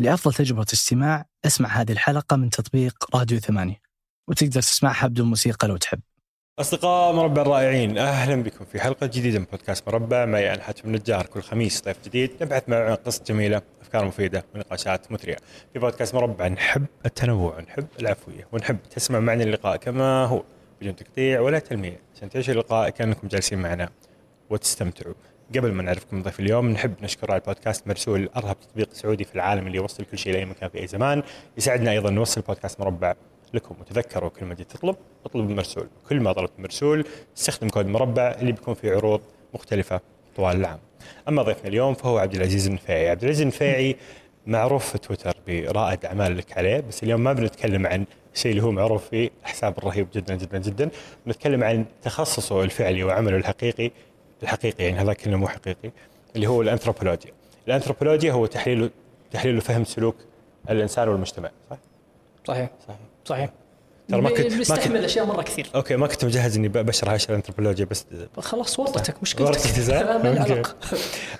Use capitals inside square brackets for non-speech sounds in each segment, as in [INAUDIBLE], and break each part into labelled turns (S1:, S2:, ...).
S1: لأفضل تجربة استماع أسمع هذه الحلقة من تطبيق راديو ثمانية وتقدر تسمعها بدون موسيقى لو تحب.
S2: أصدقاء مربع الرائعين أهلا بكم في حلقة جديدة من بودكاست مربع. معي أنا حاتم النجار كل خميس ضيف جديد نبحث معه عن قصة جميلة أفكار مفيدة ونقاشات مثرية. في بودكاست مربع نحب التنوع نحب العفوية ونحب تسمع معنا اللقاء كما هو بدون تقطيع ولا تلميع. عشان تعيشوا اللقاء كأنكم جالسين معنا. وتستمتعوا. قبل ما نعرفكم ضيف اليوم نحب نشكر على البودكاست مرسول أرهب تطبيق سعودي في العالم اللي يوصل كل شيء لأي مكان في أي زمان. يساعدنا أيضا نوصل بودكاست مربع لكم وتذكروا كل ما جيت تطلب اطلب مرسول. كل ما طلبت مرسول استخدم كود مربع اللي بيكون فيه عروض مختلفة طوال العام. أما ضيفنا اليوم فهو عبد العزيز النفيعي عبد العزيز النفيعي معروف في تويتر برائد أعمال لك عليه بس اليوم ما بنتكلم عن الشيء اللي هو معروف فيه الحساب الرهيب جدا جدا جدا. بنتكلم عن تخصصه الفعلي وعمله الحقيقي الحقيقي يعني هذا كله مو حقيقي اللي هو الأنثروبولوجيا. الأنثروبولوجيا هو تحليل تحليل وفهم سلوك الإنسان والمجتمع صح؟
S3: صحيح.
S2: صحيح.
S3: صحيح.
S2: ترى ما كنت- ما
S3: بيستحمل
S2: كنت-
S3: أشياء مرة كثير.
S2: أوكي ما كنت مجهز إني بشرح إيش الأنثروبولوجيا بس
S3: خلاص ورطتك مشكلتك
S2: زين؟
S3: لا ما لي
S2: أوكي.
S3: علاقة.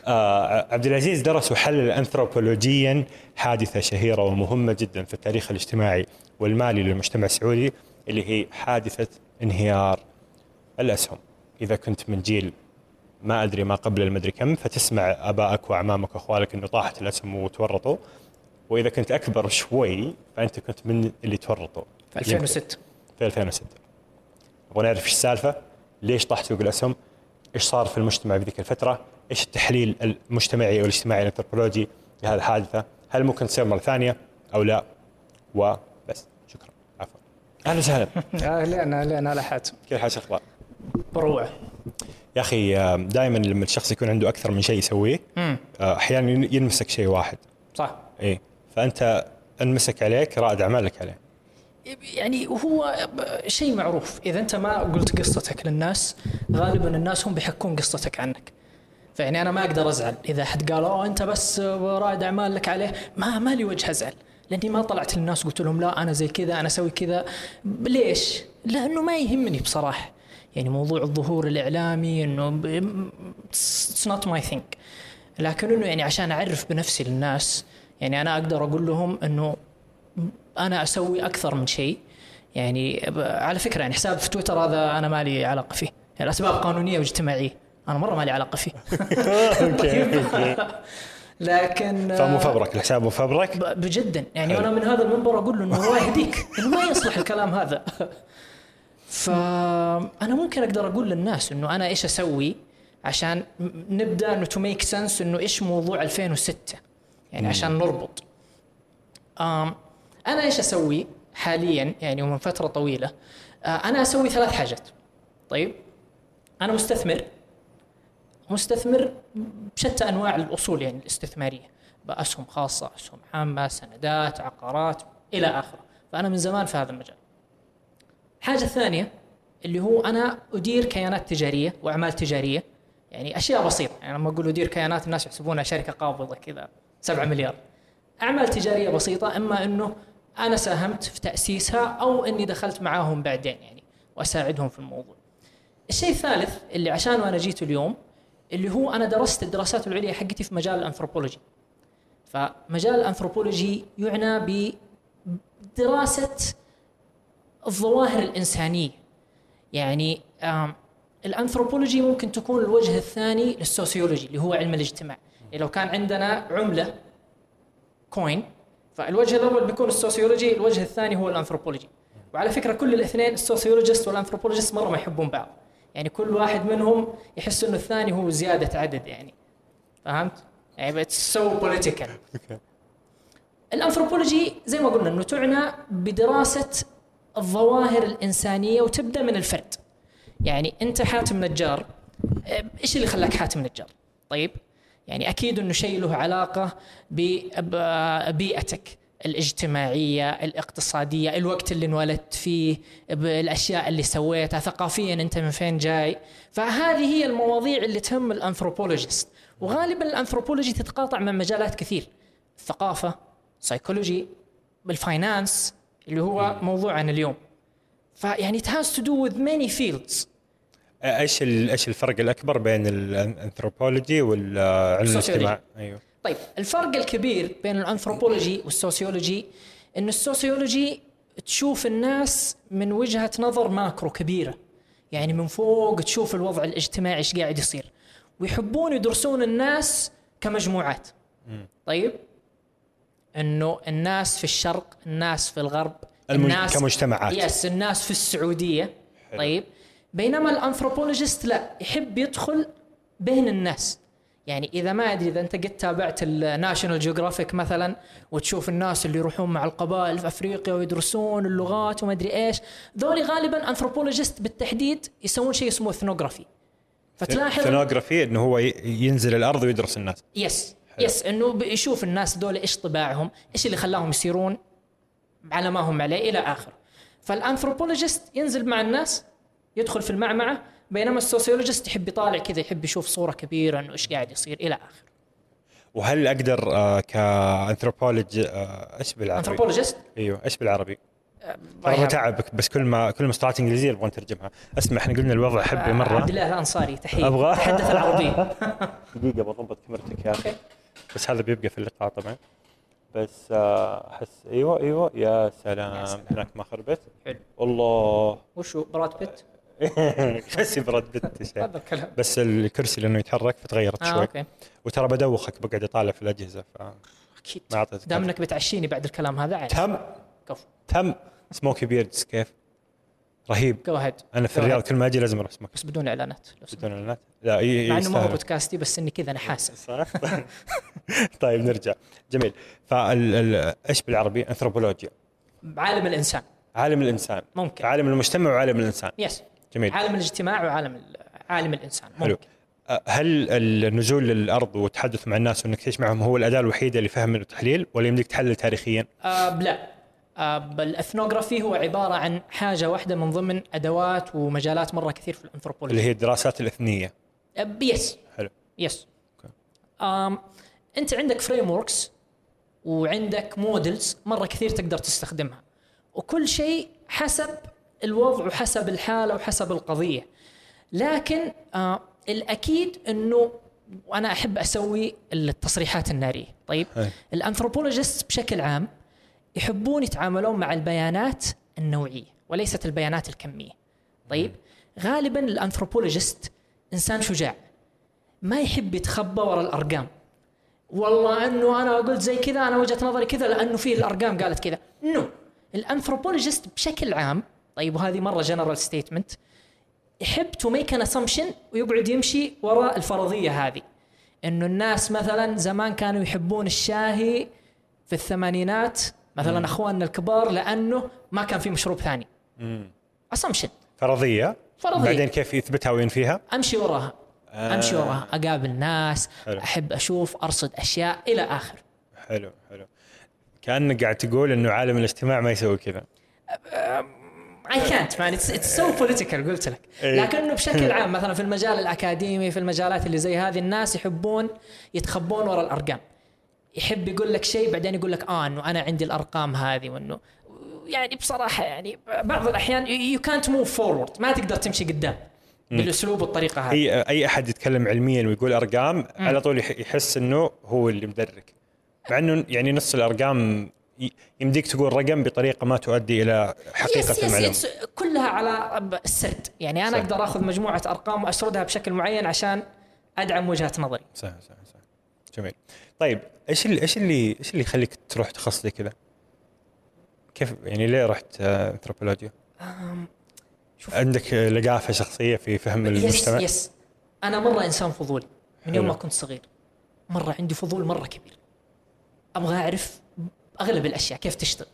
S2: آه عبد العزيز درس وحلل انثروبولوجيا حادثة شهيرة ومهمة جدا في التاريخ الاجتماعي والمالي للمجتمع السعودي اللي هي حادثة انهيار الأسهم. إذا كنت من جيل ما أدري ما قبل المدري كم فتسمع آبائك واعمامك وأخوالك إنه طاحت الاسهم وتورطوا. وإذا كنت أكبر شوي فأنت كنت من اللي تورطوا.
S3: في 2006
S2: في 2006 نبغى نعرف إيش السالفة؟ ليش طاح سوق الأسهم؟ إيش صار في المجتمع في ذيك الفترة؟ إيش التحليل المجتمعي أو الاجتماعي الانثروبولوجي لهذه الحادثة؟ هل ممكن تصير مرة ثانية أو لا؟ وبس شكرا. عفوا. أهلا وسهلا.
S3: اهلين اهلين هلا حاتم.
S2: كيف حالك الاخبار
S3: بروعه
S2: يا أخي دائما لما الشخص يكون عنده أكثر من شيء يسويه آه، أحيانا ينمسك شيء واحد.
S3: صح.
S2: إيه. فأنت انمسك عليك رائد أعمالك عليه.
S3: يعني هو شيء معروف. إذا أنت ما قلت قصتك للناس غالبا الناس هم بيحكون قصتك عنك. فيعني أنا ما أقدر أزعل. إذا حد قال أوه أنت بس رائد اعمال لك عليه. ما ما لي وجه أزعل. لأني ما طلعت للناس قلت لهم لا أنا زي كذا أنا أسوي كذا. ليش؟ لأنه ما يهمني بصراحة. يعني موضوع الظهور الإعلامي إنه اتس نوت ماي ثينك لكن إنه يعني عشان أعرف بنفسي للناس يعني أنا أقدر أقول لهم إنه أنا أسوي أكثر من شيء. يعني على فكرة يعني حساب في تويتر هذا أنا ما لي علاقة فيه. يعني اسباب قانونية واجتماعية. أنا مرة ما لي علاقة فيه. [LAUGHS] [LAUGHS] لكن
S2: فمفبرك الحساب مفبرك
S3: بجدا. يعني. أنا من هذا المنبر أقول له إنه الله يهديك إنه ما يصلح الكلام هذا. [LAUGHS] فأنا ممكن أقدر أقول للناس إنه أنا إيش أسوي عشان نبدأ إنه تو ميك سنس إنه إيش موضوع 2006 يعني عشان نربط. آم أنا إيش أسوي حاليا؟ يعني ومن فترة طويلة. آه أنا أسوي ثلاث حاجات. طيب أنا مستثمر. مستثمر بشتى أنواع الأصول يعني الاستثمارية. بأسهم خاصة أسهم عامة سندات عقارات إلى آخره. فأنا من زمان في هذا المجال. الحاجة الثانية اللي هو أنا أدير كيانات تجارية وأعمال تجارية يعني أشياء بسيطة يعني لما أقول أدير كيانات الناس يحسبونها شركة قابضة كذا 7 مليار. أعمال تجارية بسيطة إما إنه أنا ساهمت في تأسيسها أو إني دخلت معاهم بعدين يعني وأساعدهم في الموضوع. الشيء الثالث اللي عشانه أنا جيت اليوم اللي هو أنا درست الدراسات العليا حقتي في مجال الأنثروبولوجي. فمجال الأنثروبولوجي يعنى بدراسة الظواهر الإنسانية. يعني الأنثروبولوجي ممكن تكون الوجه الثاني للسوسيولوجي اللي هو علم الاجتماع. يعني لو كان عندنا عملة كوين فالوجه الأول بيكون السوسيولوجي الوجه الثاني هو الأنثروبولوجي. وعلى فكرة كل الاثنين السوسيولوجيست والأنثروبولوجيست مرة ما يحبون بعض. يعني كل واحد منهم يحس إنه الثاني هو زيادة عدد يعني. فهمت؟ يعني اتس سو بوليتيكال الأنثروبولوجي زي ما قلنا انه تعنى بدراسة الظواهر الإنسانية وتبدأ من الفرد. يعني أنت حاتم نجار إيش اللي خلاك حاتم نجار؟ طيب يعني أكيد إنه شيء له علاقة ببيئتك الاجتماعية الاقتصادية الوقت اللي انولدت فيه الأشياء اللي سويتها ثقافيا أنت من فين جاي؟ فهذه هي المواضيع اللي تهم الأنثروبولوجيست. وغالبا الأنثروبولوجي تتقاطع مع مجالات كثير الثقافة سايكولوجي بالفاينانس اللي هو موضوعنا اليوم. فيعني it has to do with many fields.
S2: إيش إيش الفرق الأكبر بين الأنثروبولوجي والعلم. الاجتماع؟ أيوه.
S3: طيب الفرق الكبير بين الأنثروبولوجي والسوسيولوجي إن السوسيولوجي تشوف الناس من وجهة نظر ماكرو كبيرة. يعني من فوق تشوف الوضع الاجتماعي إيش قاعد يصير. ويحبون يدرسون الناس كمجموعات. طيب؟ إنه الناس في الشرق الناس في الغرب الناس
S2: كمجتمعات.
S3: يس الناس في السعودية
S2: حلو.
S3: طيب بينما الأنثروبولوجيست لا يحب يدخل بين الناس يعني إذا ما أدري إذا أنت قد تابعت الناشونال جيوغرافيك مثلا وتشوف الناس اللي يروحون مع القبائل في أفريقيا ويدرسون اللغات وما أدري إيش ذولي غالبا أنثروبولوجيست بالتحديد يسوون شيء اسمه اثنوغرافي فتلاحظ
S2: ثنوغرافي إنه هو ينزل الأرض ويدرس الناس
S3: يس. يس إنه بيشوف الناس دول إيش طباعهم إيش اللي خلاهم يصيرون على ما هم عليه إلى آخره. فالأنثروبولوجيست ينزل مع الناس يدخل في المعمعة بينما السوسيولوجيست يحب يطالع كذا يحب يشوف صورة كبيرة إنه إيش قاعد يصير إلى آخره.
S2: وهل أقدر آه كانثروبولوج آه إيش بالعربي؟
S3: أنثروبولوجيست؟
S2: أيوه إيش بالعربي؟ ترى بتعبك بس كل ما كل ما استطعت إنجليزية أبغى نترجمها اسمع إحنا قلنا الوضع حبي
S3: عبد
S2: مره
S3: الله الأنصاري تحية.
S2: أبغى.
S3: تحدث العربيه [LAUGHS] [LAUGHS] [LAUGHS]
S2: دقيقة بضبط كاميرتك يا
S3: أخي.
S2: بس هذا بيبقى في اللقاء طبعا. بس آه، أحس أيوه أيوه يا سلام,
S3: يا سلام.
S2: هناك ما خربت.
S3: حلو.
S2: الله.
S3: وشو براد بيت؟
S2: بس برد بت شيء.
S3: هذا الكلام.
S2: بس الكرسي لأنه يتحرك فتغيرت
S3: آه
S2: شوي.
S3: أوكي.
S2: وترى بدوخك بقعد أطالع في الأجهزة فما
S3: أكيد.
S2: أعطيتك
S3: دام انك بتعشيني بعد الكلام هذا
S2: تم.
S3: كفو.
S2: تم. سموكي بيردز كيف؟ رهيب.
S3: جو هيد
S2: أنا في الرياض. كل ما أجي لازم أروح
S3: بس بدون إعلانات.
S2: بدون إعلانات؟ لا ي-
S3: مع إنه ما هو. بودكاستي بس إني كذا نحاسه [LAUGHS]
S2: صح. [LAUGHS] طيب نرجع. جميل. فال ال- إيش بالعربي؟ انثروبولوجيا
S3: عالم الإنسان.
S2: عالم الإنسان.
S3: ممكن.
S2: عالم المجتمع وعالم الإنسان.
S3: يس
S2: جميل.
S3: عالم الاجتماع وعالم ال- عالم الإنسان.
S2: حلو.
S3: ممكن.
S2: أه، هل النزول للأرض والتحدث مع الناس وانك تعيش معهم هو الأداة الوحيدة لفهم التحليل ولا يمديك تحلل تاريخيا؟
S3: آه لا الإثنوغرافي هو عبارة عن حاجة واحدة من ضمن أدوات ومجالات مرة كثير في
S2: اللي
S3: الانثروبولوجي
S2: هي الدراسات الإثنية.
S3: آه يس
S2: حلو.
S3: يس أنت عندك فريم وركس وعندك مودلز مرة كثير تقدر تستخدمها. وكل شيء حسب الوضع وحسب الحالة وحسب القضية. لكن آه الأكيد إنه وأنا أحب أسوي التصريحات النارية. طيب. الأنثروبولوجيست بشكل عام يحبون يتعاملون مع البيانات النوعية وليست البيانات الكمية. طيب غالبا الأنثروبولوجيست إنسان شجاع ما يحب يتخبى ورا الأرقام. والله إنه أنا قلت زي كذا أنا وجهة نظري كذا لأنه في الأرقام قالت كذا. نو الأنثروبولوجيست بشكل عام طيب وهذه مرة جنرال ستيتمنت يحب تو ميك ان اسامبشن ويقعد يمشي وراء الفرضية هذه. إنه الناس مثلا زمان كانوا يحبون الشاهي في الثمانينات مثلا أخواننا الكبار لأنه ما كان في مشروب ثاني. اسامبشن
S2: فرضية.
S3: فرضية.
S2: بعدين كيف يثبتها وينفيها؟
S3: أمشي وراها.
S2: آه.
S3: أمشي وراها. أقابل ناس.
S2: حلو.
S3: أحب أشوف أرصد أشياء إلى اخره
S2: حلو حلو. كأنك قاعد تقول إنه عالم الاجتماع ما يسوي كذا.
S3: اي كانت مان اتس سو بوليتيكال قلت لك.
S2: إيه.
S3: لكنه بشكل [LAUGHS] عام مثلا في المجال الأكاديمي في المجالات اللي زي هذه الناس يحبون يتخبون وراء الأرقام. يحب يقول لك شيء بعدين يقول لك آه إنه أنا عندي الأرقام هذه وإنه يعني بصراحة يعني بعض الأحيان يو كانت موف فورورد ما تقدر تمشي قدام بالأسلوب والطريقة هذه.
S2: إي أي أحد يتكلم علميا ويقول أرقام على طول يح- يحس إنه هو اللي مدرك. مع إنه يعني نص الأرقام يمديك تقول رقم بطريقة ما تؤدي إلى حقيقة
S3: yes yes
S2: المعلومة.
S3: yes كلها على السرد. يعني أنا
S2: صح.
S3: أقدر أخذ مجموعة أرقام وأسردها بشكل معين عشان أدعم وجهة نظري.
S2: صح صح صح. جميل. طيب إيش اللي إيش اللي إيش اللي يخليك تروح تخصص زي كذا؟ كيف يعني ليه رحت آه، انثروبولوجيا؟
S3: شوف.
S2: عندك آه، لقافة شخصية في فهم
S3: يس
S2: المجتمع؟
S3: يس أنا مرة إنسان فضولي من يوم. ما كنت صغير مرة عندي فضول مرة كبير أبغى أعرف أغلب الأشياء كيف تشتغل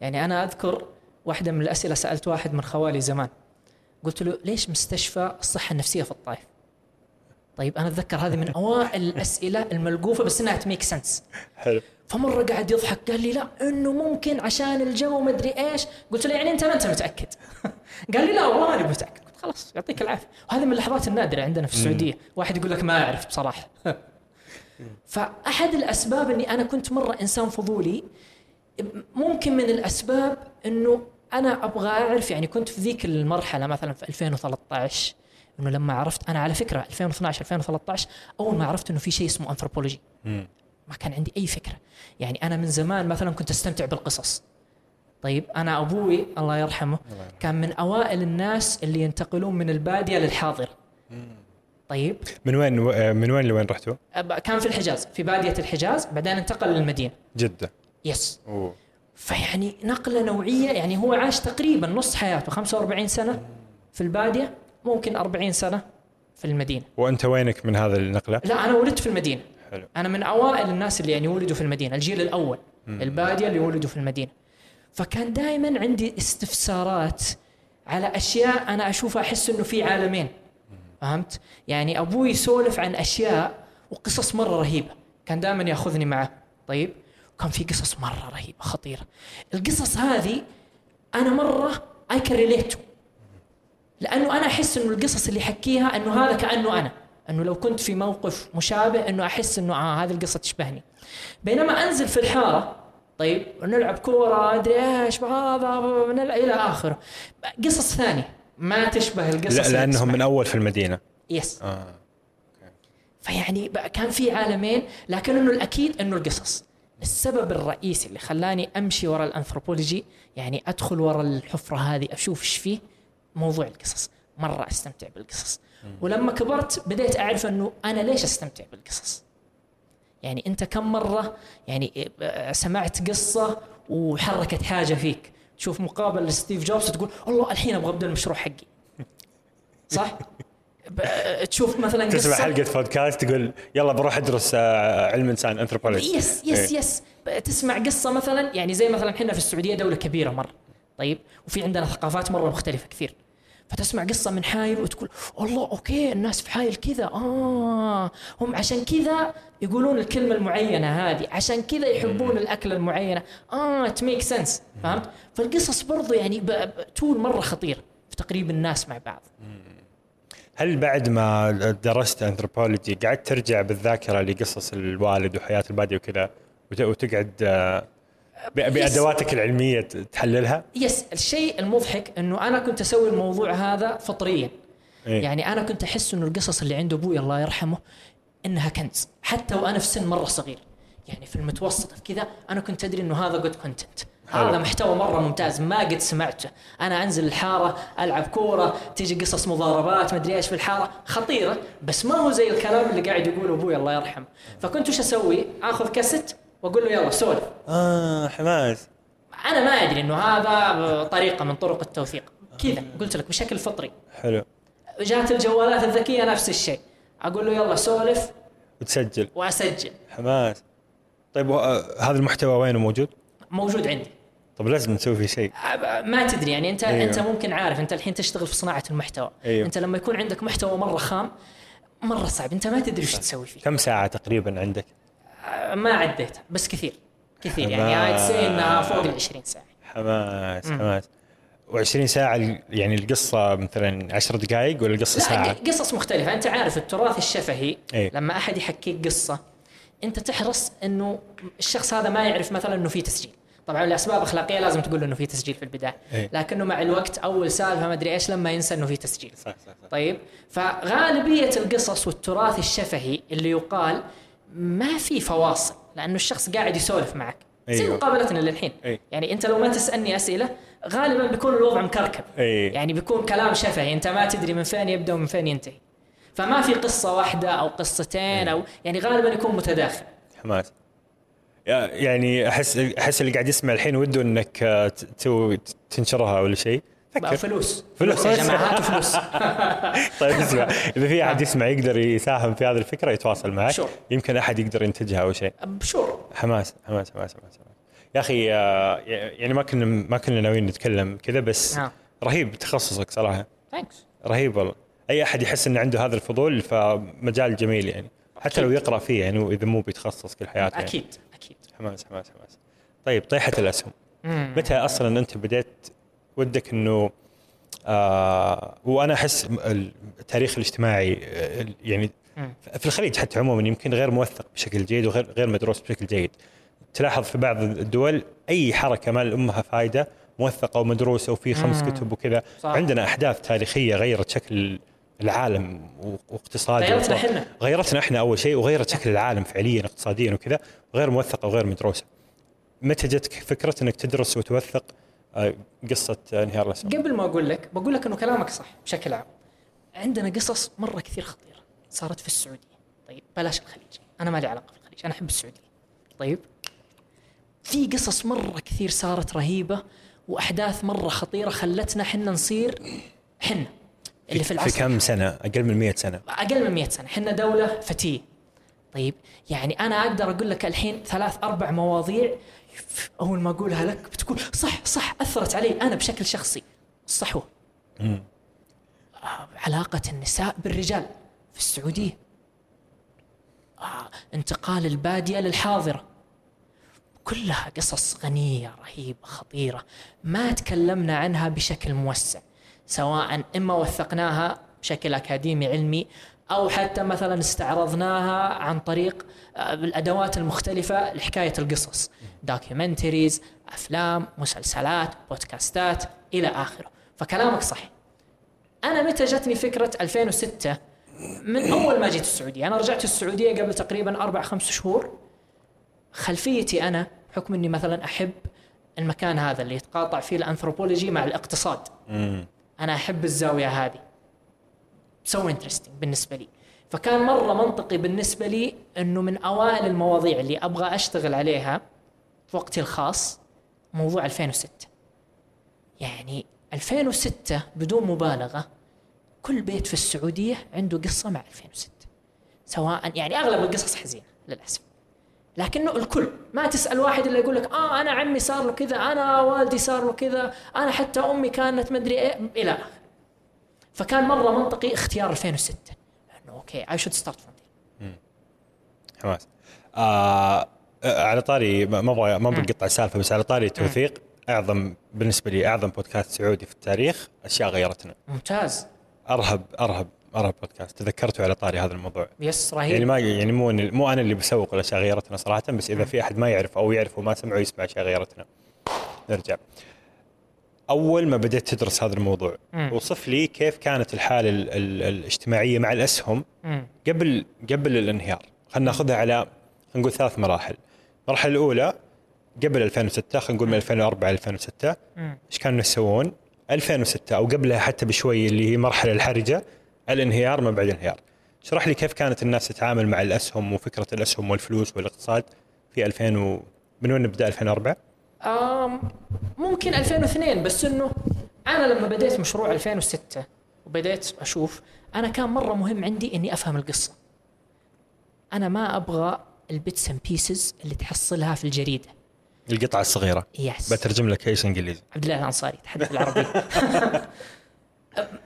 S3: يعني أنا أذكر واحدة من الأسئلة سألت واحد من خوالي زمان قلت له ليش مستشفى الصحة النفسية في الطائف طيب أنا أتذكر هذه من أوائل الأسئلة الملقوفة بس إنها تميك سنس
S2: حلو.
S3: فمرة قاعد يضحك قال لي لا إنه ممكن عشان الجو مدري إيش. قلت له يعني أنت ما أنت متأكد؟ [LAUGHS] قال لي لا والله ماني متأكد. قلت خلاص يعطيك العافية. وهذه من اللحظات النادرة عندنا في السعودية. واحد يقول لك ما أعرف بصراحة. [LAUGHS] فأحد الأسباب إني أنا كنت مرة إنسان فضولي ممكن من الأسباب إنه أنا أبغى أعرف يعني كنت في ذيك المرحلة مثلا في 2013 إنه لما عرفت أنا على فكرة 2012 2013 أول ما عرفت إنه في شيء اسمه انثروبولوجي. ما كان عندي أي فكرة. يعني أنا من زمان مثلا كنت أستمتع بالقصص. طيب أنا أبوي الله يرحمه كان من أوائل الناس اللي ينتقلون من البادية للحاضره طيب.
S2: من وين من وين لوين رحتوا؟
S3: كان في الحجاز في بادية الحجاز بعدين انتقل للمدينة.
S2: جدة.
S3: يس.
S2: أوه.
S3: فيعني نقلة نوعية يعني هو عاش تقريبا نص حياته 45 سنة في البادية. ممكن 40 سنة في المدينة.
S2: وأنت وينك من هذا النقلة؟
S3: لا أنا ولدت في المدينة.
S2: حلو.
S3: أنا من أوائل الناس اللي يعني ولدوا في المدينة الجيل الأول البادية اللي ولدوا في المدينة. فكان دائما عندي استفسارات على أشياء أنا أشوفها أحس إنه في عالمين. فهمت؟ يعني أبوي يسولف عن أشياء وقصص مرة رهيبة. كان دائما يأخذني معه. طيب؟ وكان في قصص مرة رهيبة خطيرة. القصص هذه أنا مرة اي كان ريليت لأنه أنا أحس إنه القصص اللي يحكيها إنه هذا كأنه أنا. إنه لو كنت في موقف مشابه إنه أحس إنه آه هذه القصة تشبهني. بينما أنزل في الحارة طيب نلعب كورة أدري إيش هذا إلى آخره. قصص ثانية ما تشبه القصص
S2: لا
S3: لأنهم.
S2: من أول في المدينة.
S3: يس
S2: آه
S3: فيعني كان في عالمين لكن إنه الأكيد إنه القصص. السبب الرئيسي اللي خلاني أمشي ورا الأنثروبولوجي يعني أدخل ورا الحفرة هذه أشوف إيش فيه موضوع القصص. مرة أستمتع بالقصص. ولما كبرت بديت أعرف أنه أنا ليش أستمتع بالقصص؟ يعني أنت كم مرة يعني آه، سمعت قصة وحركت حاجة فيك؟ تشوف مقابل لستيف جوبز وتقول الله الحين أبغى أبدأ المشروع حقي. [LAUGHS] صح؟ ب- تشوف مثلا
S2: تسمع
S3: قصة
S2: حلقة بودكاست تقول يلا بروح أدرس آه، علم إنسان انثروبولوجي
S3: يس يس
S2: إيه.
S3: يس تسمع قصة مثلا يعني زي مثلا إحنا في السعودية دولة كبيرة مرة. طيب؟ وفي عندنا ثقافات مرة مختلفة كثير. فتسمع قصة من حايل وتقول والله أوكي الناس في حايل كذا آه هم عشان كذا يقولون الكلمة المعينة هذه عشان كذا يحبون الأكلة المعينة. آه it make sense فهمت؟ فالقصص برضو يعني tool مرة خطير في تقريب الناس مع بعض.
S2: هل بعد ما درست انثروبولوجي قعدت ترجع بالذاكرة لقصص الوالد وحياة البادية وكذا وت- وتقعد آه، بأدواتك العلمية تحللها؟
S3: yes الشيء المضحك إنه أنا كنت أسوي الموضوع هذا فطريا.
S2: إيه.
S3: يعني أنا كنت أحس إنه القصص اللي عند أبوي الله يرحمه إنها كنز. حتى وأنا في سن مرة صغير. يعني في المتوسط في كذا أنا كنت أدري إنه هذا good
S2: content.
S3: هذا محتوى مرة ممتاز. ما قد سمعته. أنا أنزل الحارة ألعب كورة تيجي قصص مضاربات مدري إيش في الحارة. خطيرة بس ما هو زي الكلام اللي قاعد يقوله أبوي الله يرحمه. فكنت وش أسوي؟ آخذ كاسيت وأقول له يلا سولف.
S2: آه حماس.
S3: أنا ما أدري إنه هذا طريقة من طرق التوثيق. كذا قلت لك بشكل فطري.
S2: حلو.
S3: جات الجوالات الذكية نفس الشيء. أقول له يلا سولف.
S2: وتسجل.
S3: وأسجل.
S2: حماس. طيب آه، هذا المحتوى وينه موجود؟
S3: موجود عندي.
S2: طب لازم نسوي فيه شيء.
S3: ما تدري يعني انت
S2: أيوه.
S3: أنت ممكن عارف أنت الحين تشتغل في صناعة المحتوى.
S2: أيوه.
S3: أنت لما يكون عندك محتوى مرة خام مرة صعب أنت ما تدري وش تسوي فيه.
S2: كم ساعة تقريبا عندك؟
S3: ما عديت بس كثير كثير يعني
S2: حماس.
S3: I'd say إنها فوق ال 20 ساعة
S2: حماس. حماس و20 ساعة ال- يعني القصة مثلا 10 دقائق ولا القصة
S3: لا
S2: ساعة؟
S3: ق- قصص مختلفة أنت عارف التراث الشفهي
S2: إيه.
S3: لما أحد يحكيك قصة أنت تحرص أنه الشخص هذا ما يعرف مثلا أنه في تسجيل طبعا لأسباب أخلاقية لازم تقول أنه في تسجيل في البداية
S2: إيه.
S3: لكنه مع الوقت أول سالفة ما أدري إيش لما ينسى أنه في تسجيل
S2: صح صح صح
S3: طيب فغالبية القصص والتراث الشفهي اللي يقال ما في فواصل لأنه الشخص قاعد يسولف معك. زي
S2: أيوه.
S3: مقابلتنا للحين.
S2: أي.
S3: يعني أنت لو ما تسألني أسئلة غالبا بيكون الوضع مكركب.
S2: أي.
S3: يعني بيكون كلام شفهي. أنت ما تدري من فين يبدأ ومن فين ينتهي. فما في قصة واحدة أو قصتين أو يعني غالبا يكون متداخل.
S2: حماس. يعني أحس أحس اللي قاعد يسمع الحين وده إنك آه، تنشرها ولا شيء. فكر.
S3: فلوس
S2: فلوس. [LAUGHS]
S3: فلوس. يا جماعة هاتوا فلوس.
S2: طيب اسمع. إذا في أحد يسمع يقدر يساهم في هذه الفكرة يتواصل معك.
S3: Sure.
S2: يمكن أحد يقدر ينتجها أو شيء.
S3: بشور
S2: حماس حماس حماس حماس, حماس. يا أخي آه، يعني ما كنا ما كنا ناويين نتكلم كذا بس
S3: نعم.
S2: رهيب تخصصك صراحة.
S3: thanks
S2: رهيب والله. أي أحد يحس إنه عنده هذا الفضول فمجال جميل يعني. حتى لو يقرأ فيه يعني وإذا مو بيتخصص كل حياته يعني.
S3: أكيد أكيد.
S2: حماس حماس حماس. طيب طيحة الأسهم.
S3: مم.
S2: متى أصلا أنت بديت ودك إنه آه وأنا أحس التاريخ الاجتماعي آه، يعني. في الخليج حتى عموما يمكن غير موثق بشكل جيد وغير غير مدروس بشكل جيد تلاحظ في بعض الدول أي حركة ما لأمها فائده موثقة ومدروسة وفي خمس. كتب وكذا. عندنا أحداث تاريخية غيرت شكل العالم و- واقتصادي
S3: غيرتنا إحنا.
S2: غيرتنا إحنا أول شيء وغيرت شكل العالم فعليا اقتصاديا وكذا غير موثقة وغير مدروسة متى جتك فكرة إنك تدرس وتوثق قصة انهيار الاسهم
S3: قبل ما أقول لك بقول لك إنه كلامك صح بشكل عام. عندنا قصص مرة كثير خطيرة صارت في السعودية. طيب بلاش الخليج. أنا ما لي علاقة في الخليج أنا أحب السعودية. طيب في قصص مرة كثير صارت رهيبة وأحداث مرة خطيرة خلتنا حنا نصير حنا. اللي في العصر
S2: في كم سنة؟ أقل من 100 سنة.
S3: أقل من 100 سنة. إحنا دولة فتية. طيب يعني أنا أقدر أقول لك الحين ثلاث أربع مواضيع أول ما أقولها لك بتقول صح صح أثرت علي أنا بشكل شخصي. الصحوه
S2: مم.
S3: آه، علاقة النساء بالرجال في السعودية. آه، انتقال البادية للحاضرة. كلها قصص غنية رهيبة خطيرة. ما تكلمنا عنها بشكل موسع سواء إما وثقناها بشكل أكاديمي علمي أو حتى مثلا استعرضناها عن طريق آه، الأدوات المختلفة لحكاية القصص. دوكيومنتريز أفلام مسلسلات بودكاستات إلى آخره. فكلامك صح أنا متى جتني فكرة 2006 من أول ما جيت السعودية. أنا رجعت السعودية قبل تقريبا أربع خمس شهور. خلفيتي أنا بحكم إني مثلا أحب المكان هذا اللي يتقاطع فيه الأنثروبولوجي مع الاقتصاد. أنا أحب الزاوية هذه. so interesting بالنسبة لي. فكان مرة منطقي بالنسبة لي إنه من أوائل المواضيع اللي أبغى أشتغل عليها. في وقتي الخاص موضوع 2006 يعني 2006 بدون مبالغة كل بيت في السعودية عنده قصة مع 2006 سواء يعني أغلب القصص حزينة للأسف. لكنه الكل ما تسأل واحد إلا يقول لك آه أنا عمي صار له كذا أنا والدي صار له كذا أنا حتى أمي كانت مدري إيه. إلى آخره. فكان مرة منطقي اختيار 2006 انه okay I should start from
S2: حماس. آه آه، على طاري ما أبغى ما أبغى اقطع السالفة بس على طاري التوثيق اعظم بالنسبة لي أعظم بودكاست سعودي في التاريخ أشياء غيرتنا.
S3: ممتاز.
S2: ارهب ارهب أرهب بودكاست. تذكرته على طاري هذا الموضوع.
S3: يس
S2: يعني
S3: رهيب
S2: ما يعني مو مو أنا اللي بسوق الأشياء غيرتنا صراحة بس إذا في أحد ما يعرف أو يعرف وما سمع ويسمع أشياء غيرتنا. نرجع. أول ما بديت تدرس هذا الموضوع
S3: مم.
S2: وصف لي كيف كانت الحالة ال ال الاجتماعية مع الأسهم
S3: مم.
S2: قبل قبل الانهيار. خلينا ناخذها على نقول ثلاث مراحل. المرحله الأولى قبل 2006 خلينا نقول من 2004 ل 2006
S3: مم.
S2: إيش كانوا يسوون؟ 2006 أو قبلها حتى بشوي اللي هي مرحلة الحرجة الانهيار ما بعد الانهيار اشرح لي كيف كانت الناس تتعامل مع الأسهم وفكرة الأسهم والفلوس والاقتصاد في 2000 و... من وين نبدأ 2004
S3: آم ممكن 2002 بس إنه أنا لما بديت مشروع 2006 وبديت أشوف أنا كان مرة مهم عندي إني أفهم القصة. أنا ما أبغى ال bits and pieces اللي تحصلها في الجريدة.
S2: القطعة الصغيرة.
S3: yes
S2: بترجم لك إيش إنجليزي.
S3: عبد الله الأنصاري تحدث بالعربي. [LAUGHS]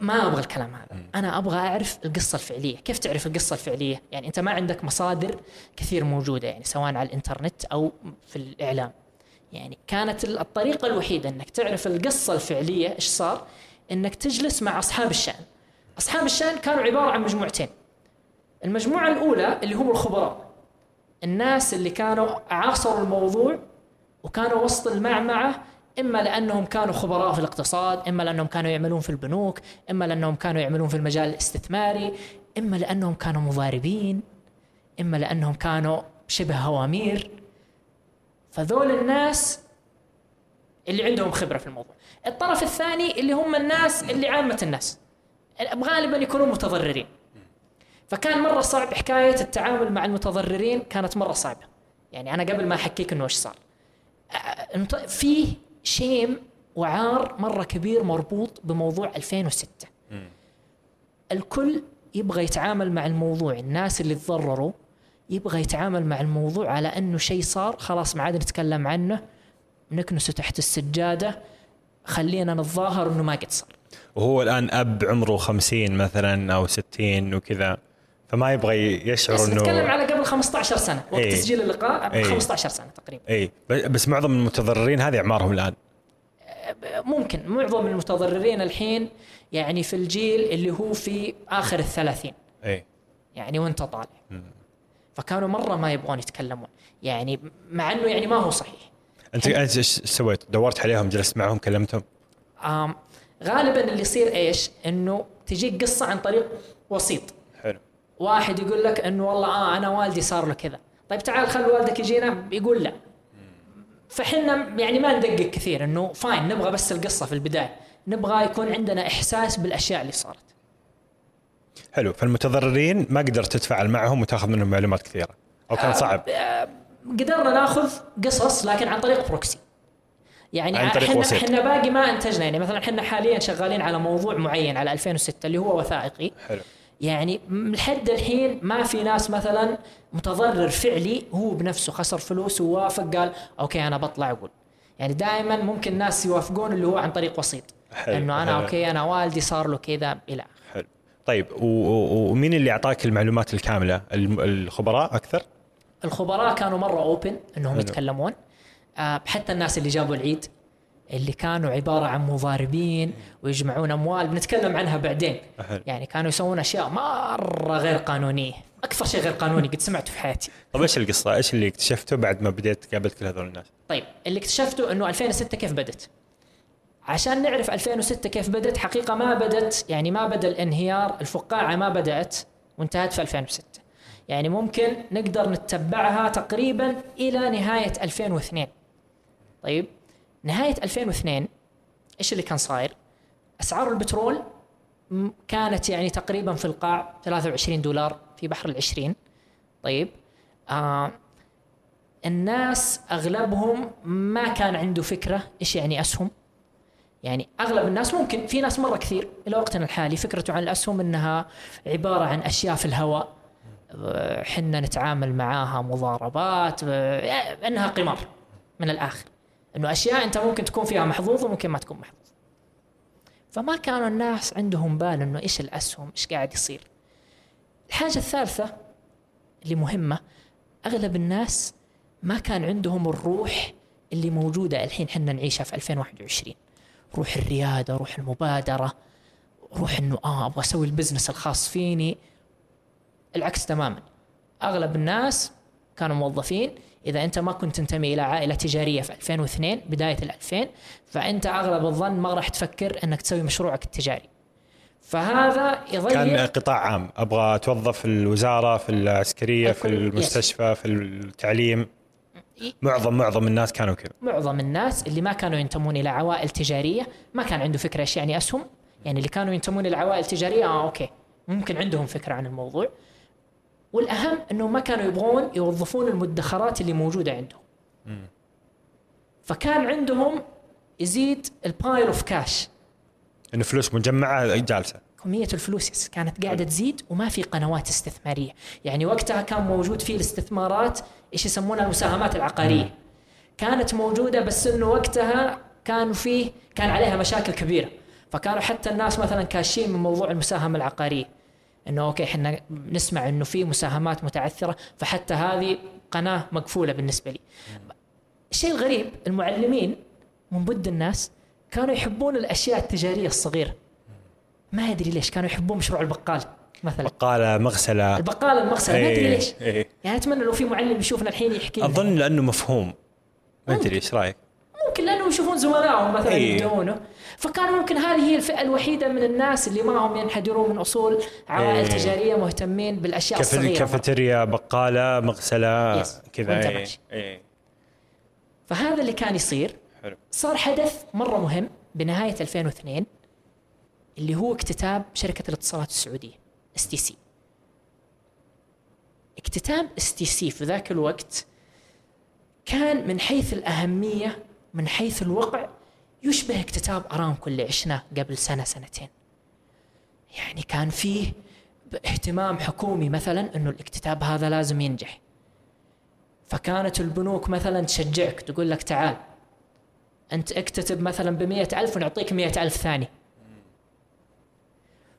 S3: ما أبغى الكلام هذا. أنا أبغى أعرف القصة الفعلية. كيف تعرف القصة الفعلية؟ يعني أنت ما عندك مصادر كثير موجودة يعني سواء على الإنترنت أو في الإعلام. يعني كانت الطريقة الوحيدة إنك تعرف القصة الفعلية إيش صار؟ إنك تجلس مع أصحاب الشأن. أصحاب الشأن كانوا عبارة عن مجموعتين. المجموعة الأولى اللي هم الخبراء. الناس اللي كانوا عاصروا الموضوع وكانوا وسط المعمعة إما لأنهم كانوا خبراء في الاقتصاد إما لأنهم كانوا يعملون في البنوك إما لأنهم كانوا يعملون في المجال الاستثماري إما لأنهم كانوا مضاربين إما لأنهم كانوا شبه هوامير. فذول الناس اللي عندهم خبرة في الموضوع. الطرف الثاني اللي هم الناس اللي عامة الناس غالبا يكونوا متضررين. فكان مرة صعب حكاية التعامل مع المتضررين كانت مرة صعبة. يعني أنا قبل ما أحكيك إنه إيش صار. المت- في شيم وعار مرة كبير مربوط بموضوع 2006 الكل يبغى يتعامل مع الموضوع الناس اللي تضرروا يبغى يتعامل مع الموضوع على إنه شيء صار خلاص ما عاد نتكلم عنه نكنسه تحت السجادة خلينا نتظاهر إنه ما قد صار.
S2: وهو الآن أب عمره 50 مثلا أو 60 وكذا. فما يبغى يشعر
S3: بس نتكلم
S2: انه
S3: على قبل 15 سنة وقت
S2: إيه.
S3: تسجيل اللقاء
S2: إيه.
S3: 15 سنة تقريبا.
S2: اي بس معظم المتضررين هذه أعمارهم الآن.
S3: ممكن. معظم المتضررين الحين يعني في الجيل اللي هو في آخر الثلاثين.
S2: اي
S3: يعني وانت طالع. فكانوا مرة ما يبغون يتكلمون. يعني مع إنه يعني ما هو صحيح.
S2: أنت انت إيش سويت؟ دورت عليهم جلست معهم كلمتهم؟
S3: غالبا اللي يصير إيش؟ إنه تجيك قصة عن طريق وسيط. واحد يقول لك إنه والله آه أنا والدي صار له كذا. طيب تعال خل والدك يجينا يقول لا. فحنا يعني ما ندقق كثير إنه fine نبغى بس القصة في البداية. نبغى يكون عندنا إحساس بالأشياء اللي صارت.
S2: حلو. فالمتضررين ما قدرت تتفاعل معهم وتاخذ منهم معلومات كثيرة. أو كان صعب؟
S3: آه، قدرنا ناخذ قصص لكن عن طريق proxy يعني
S2: عن طريق إحنا.
S3: إحنا باقي ما أنتجنا. يعني مثلا إحنا حاليا شغالين على موضوع معين على 2006 اللي هو وثائقي.
S2: حلو.
S3: يعني لحد الحين ما في ناس مثلا متضرر فعلي هو بنفسه خسر فلوس ووافق قال okay أنا بطلع أقول. يعني دائما ممكن ناس يوافقون اللي هو عن طريق وسيط.
S2: حلو،
S3: إنه أنا
S2: حلو.
S3: okay أنا والدي صار له كذا إلى.
S2: حلو. طيب ومين اللي أعطاك المعلومات الكاملة؟ الخبراء أكثر؟
S3: الخبراء كانوا مرة open إنهم
S2: حلو.
S3: يتكلمون. آه، حتى الناس اللي جابوا العيد. اللي كانوا عبارة عن مضاربين ويجمعون أموال بنتكلم عنها بعدين. يعني كانوا يسوون أشياء مرة غير قانونية أكثر شيء غير قانوني قد سمعته في حياتي.
S2: طيب إيش القصة؟ إيش اللي اكتشفته بعد ما بديت تقابلت كل هذول الناس؟
S3: طيب اللي اكتشفته إنه 2006 كيف بدت؟ عشان نعرف 2006 كيف بدت حقيقة ما بدت يعني ما بدأ الانهيار الفقاعة ما بدأت وانتهت في 2006 يعني ممكن نقدر نتبعها تقريبا إلى نهاية 2002 طيب نهاية 2002 إيش اللي كان صاير؟ أسعار البترول كانت يعني تقريبا في القاع 23 دولار في بحر العشرين. طيب آه الناس أغلبهم ما كان عنده فكرة إيش يعني أسهم. يعني أغلب الناس ممكن في ناس مرة كثير إلى وقتنا الحالي فكرته عن الأسهم إنها عبارة عن أشياء في الهواء. آه، حنا نتعامل معاها مضاربات آه، إنها قمار من الآخر. إنه أشياء أنت ممكن تكون فيها محظوظ وممكن ما تكون محظوظ. فما كانوا الناس عندهم بال إنه إيش الأسهم إيش قاعد يصير. الحاجة الثالثة اللي مهمة أغلب الناس ما كان عندهم الروح اللي موجودة الحين حنا نعيشها في 2021 روح الريادة روح المبادرة روح إنه آه أبغى أسوي البزنس الخاص فيني. العكس تماما. أغلب الناس كانوا موظفين إذا أنت ما كنت تنتمي إلى عائلة تجارية في 2002 بداية ال 2000 فأنت أغلب الظن ما راح تفكر إنك تسوي مشروعك التجاري. فهذا يضيق
S2: كان قطاع عام. أبغى أتوظف في الوزارة في العسكرية في المستشفى في التعليم. معظم معظم الناس كانوا كذا.
S3: معظم الناس اللي ما كانوا ينتمون إلى عوائل تجارية ما كان عنده فكرة إيش يعني أسهم. يعني اللي كانوا ينتمون إلى عوائل تجارية آه أوكي. ممكن عندهم فكرة عن الموضوع. والأهم انهم ما كانوا يبغون يوظفون المدخرات اللي موجودة عندهم. فكان عندهم يزيد ال pile of
S2: cash إنه فلوس مجمعة جالسة.
S3: كمية الفلوس كانت قاعدة تزيد وما في قنوات استثمارية. يعني وقتها كان موجود فيه الاستثمارات إيش يسمونها؟ المساهمات العقارية. كانت موجودة بس إنه وقتها كانوا فيه كان عليها مشاكل كبيرة. فكانوا حتى الناس مثلا كاشين من موضوع المساهمة العقارية. إنه okay إحنا نسمع إنه في مساهمات متعثرة فحتى هذه قناة مقفولة بالنسبة لي. الشيء الغريب المعلمين من ضد الناس كانوا يحبون الأشياء التجارية الصغيرة. ما أدري ليش كانوا يحبون مشروع البقال مثلا.
S2: بقالة مغسلة.
S3: البقال المغسلة ما أدري
S2: إيه،
S3: ليش.
S2: إيه.
S3: يعني أتمنى لو في معلم يشوفنا الحين يحكي.
S2: أظن لأنه مفهوم. ما أدري إيش رأيك؟
S3: ممكن لأنه يشوفون زملائهم مثلا
S2: إيه.
S3: فكانوا ممكن هذه هي الفئة الوحيدة من الناس اللي ما هم ينحدرون من أصول عوائل
S2: إيه.
S3: تجارية مهتمين بالأشياء
S2: كف
S3: الصغيرة
S2: كافيتيريا بقالة
S3: مغسلة
S2: كذا إيه. إيه.
S3: فهذا اللي كان يصير
S2: حلو
S3: صار حدث مرة مهم بنهاية 2002 اللي هو اكتتاب شركة الاتصالات السعودية اس تي سي اكتتاب اس تي سي في ذاك الوقت كان من حيث الأهمية من حيث الوقع يشبه اكتتاب ارامكو اللي عشناه قبل سنة سنتين. يعني كان فيه اهتمام حكومي مثلا إنه الاكتتاب هذا لازم ينجح. فكانت البنوك مثلا تشجعك تقول لك تعال أنت اكتتب مثلا بمئة ألف ونعطيك مئة ألف ثاني.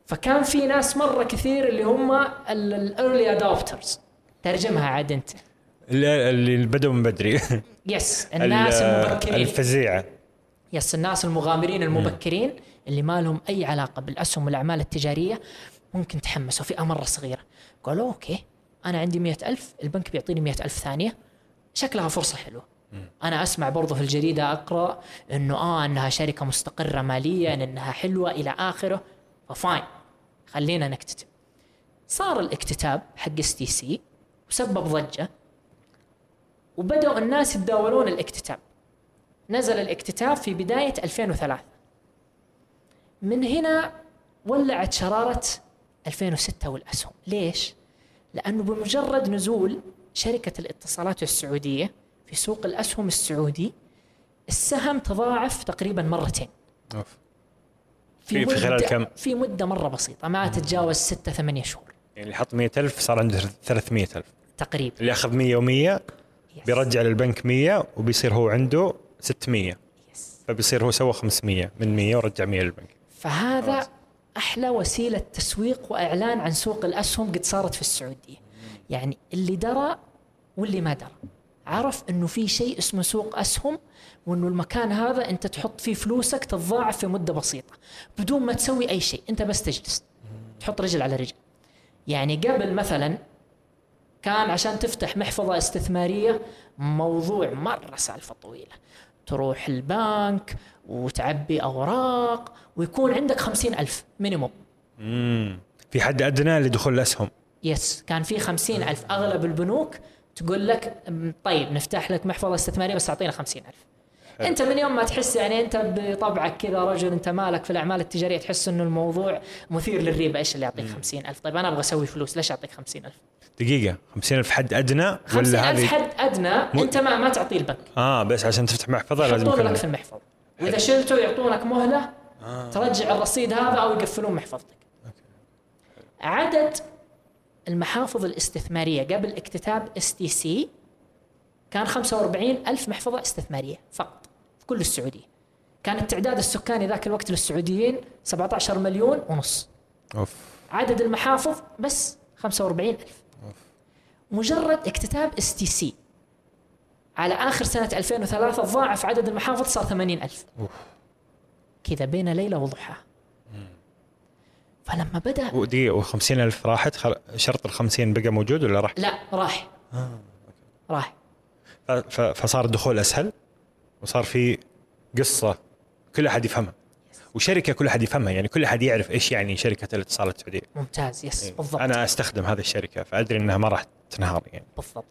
S3: فكان في ناس مرة كثير اللي هم ال early adopters ترجمها عاد أنت.
S2: اللي اللي بدوا من بدري.
S3: yes [LAUGHS] الناس
S2: ال-
S3: المبكرين.
S2: الفزيعه
S3: yes الناس المغامرين المبكرين اللي ما لهم أي علاقة بالأسهم والأعمال التجارية ممكن تحمسوا فئه مره صغيره قالوا okay أنا عندي مئة ألف البنك بيعطيني مئة ألف ثانية. شكلها فرصة حلوة. أنا أسمع برضو في الجريدة أقرأ إنه آه إنها شركة مستقرة ماليا إنها حلوة إلى آخره. ف fine خلينا نكتتب. صار الاكتتاب حق اس تي سي وسبب ضجة وبدأوا الناس يتداولون الاكتتاب. نزل الاكتتاب في بداية 2003 من هنا ولعت شرارة 2006 والأسهم ليش؟ لأنه بمجرد نزول شركة الاتصالات السعودية في سوق الأسهم السعودي السهم تضاعف تقريبا مرتين
S2: أوف. في- في خلال
S3: مدة-
S2: كم؟
S3: في مدة مرة بسيطة ما تتجاوز 6 8 شهور
S2: يعني اللي حط 100000 صار عنده 300000
S3: تقريبا
S2: اللي أخذ 100 و100
S3: يس.
S2: بيرجع للبنك 100 وبيصير هو عنده 600
S3: يس.
S2: فبيصير هو سوى 500 من 100 ورجع 100 للبنك.
S3: فهذا
S2: خلاص.
S3: أحلى وسيلة تسويق وإعلان عن سوق الأسهم قد صارت في السعودية. يعني اللي درى واللي ما درى. عرف إنه في شيء اسمه سوق أسهم وإنه المكان هذا أنت تحط فيه فلوسك تتضاعف في مدة بسيطة. بدون ما تسوي أي شيء أنت بس تجلس. تحط رجل على رجل. يعني قبل مثلا كان عشان تفتح محفظة استثمارية موضوع مرة سالفة طويلة. تروح البنك وتعبي أوراق ويكون عندك خمسين ألف مينيموم
S2: مم. في حد أدنى لدخول الأسهم؟
S3: يس كان في خمسين ألف. أغلب البنوك تقول لك طيب نفتح لك محفظة استثمارية بس أعطينا خمسين ألف.
S2: حلو.
S3: أنت من يوم ما تحس يعني أنت بطبعك كذا رجل أنت مالك في الأعمال التجارية تحس إنه الموضوع مثير للريبه إيش اللي يعطيك 50000 طيب أنا أبغى أسوي فلوس ليش أعطيك 50000
S2: دقيقة 50000 حد
S3: أدنى
S2: ولا هذه؟
S3: حد أدنى
S2: م...
S3: أنت ما ما تعطيه البنك.
S2: آه بس عشان تفتح محفظة لازم
S3: يحطون لك في المحفظة. وإذا شلته يعطونك مهلة آه. ترجع الرصيد هذا أو يقفلون محفظتك. okay. عدد المحافظ الاستثمارية قبل اكتتاب اس تي سي كان 45 ألف محفظة استثمارية فقط في كل السعودية. كان التعداد السكاني ذاك الوقت للسعوديين 17 مليون ونص.
S2: أوف.
S3: عدد المحافظ بس 45 ألف. مجرد اكتتاب اس تي سي على آخر سنة 2003 ضاعف عدد المحافظ صار 80 ألف.
S2: أوف.
S3: كذا بين ليلة وضحاها فلما بدأ
S2: ودقيقة و50000 راحت؟ خل... شرط ال 50 بقى موجود ولا راح؟
S3: لا راح. راح.
S2: ف... فصار الدخول أسهل وصار في قصة كل أحد يفهمها. وشركة كل أحد يفهمها يعني كل أحد يعرف إيش يعني شركة الاتصالات السعودية.
S3: ممتاز. يس بالضبط.
S2: أنا إيه. أستخدم هذه الشركة فأدري إنها ما راح تنهار يعني.
S3: بالضبط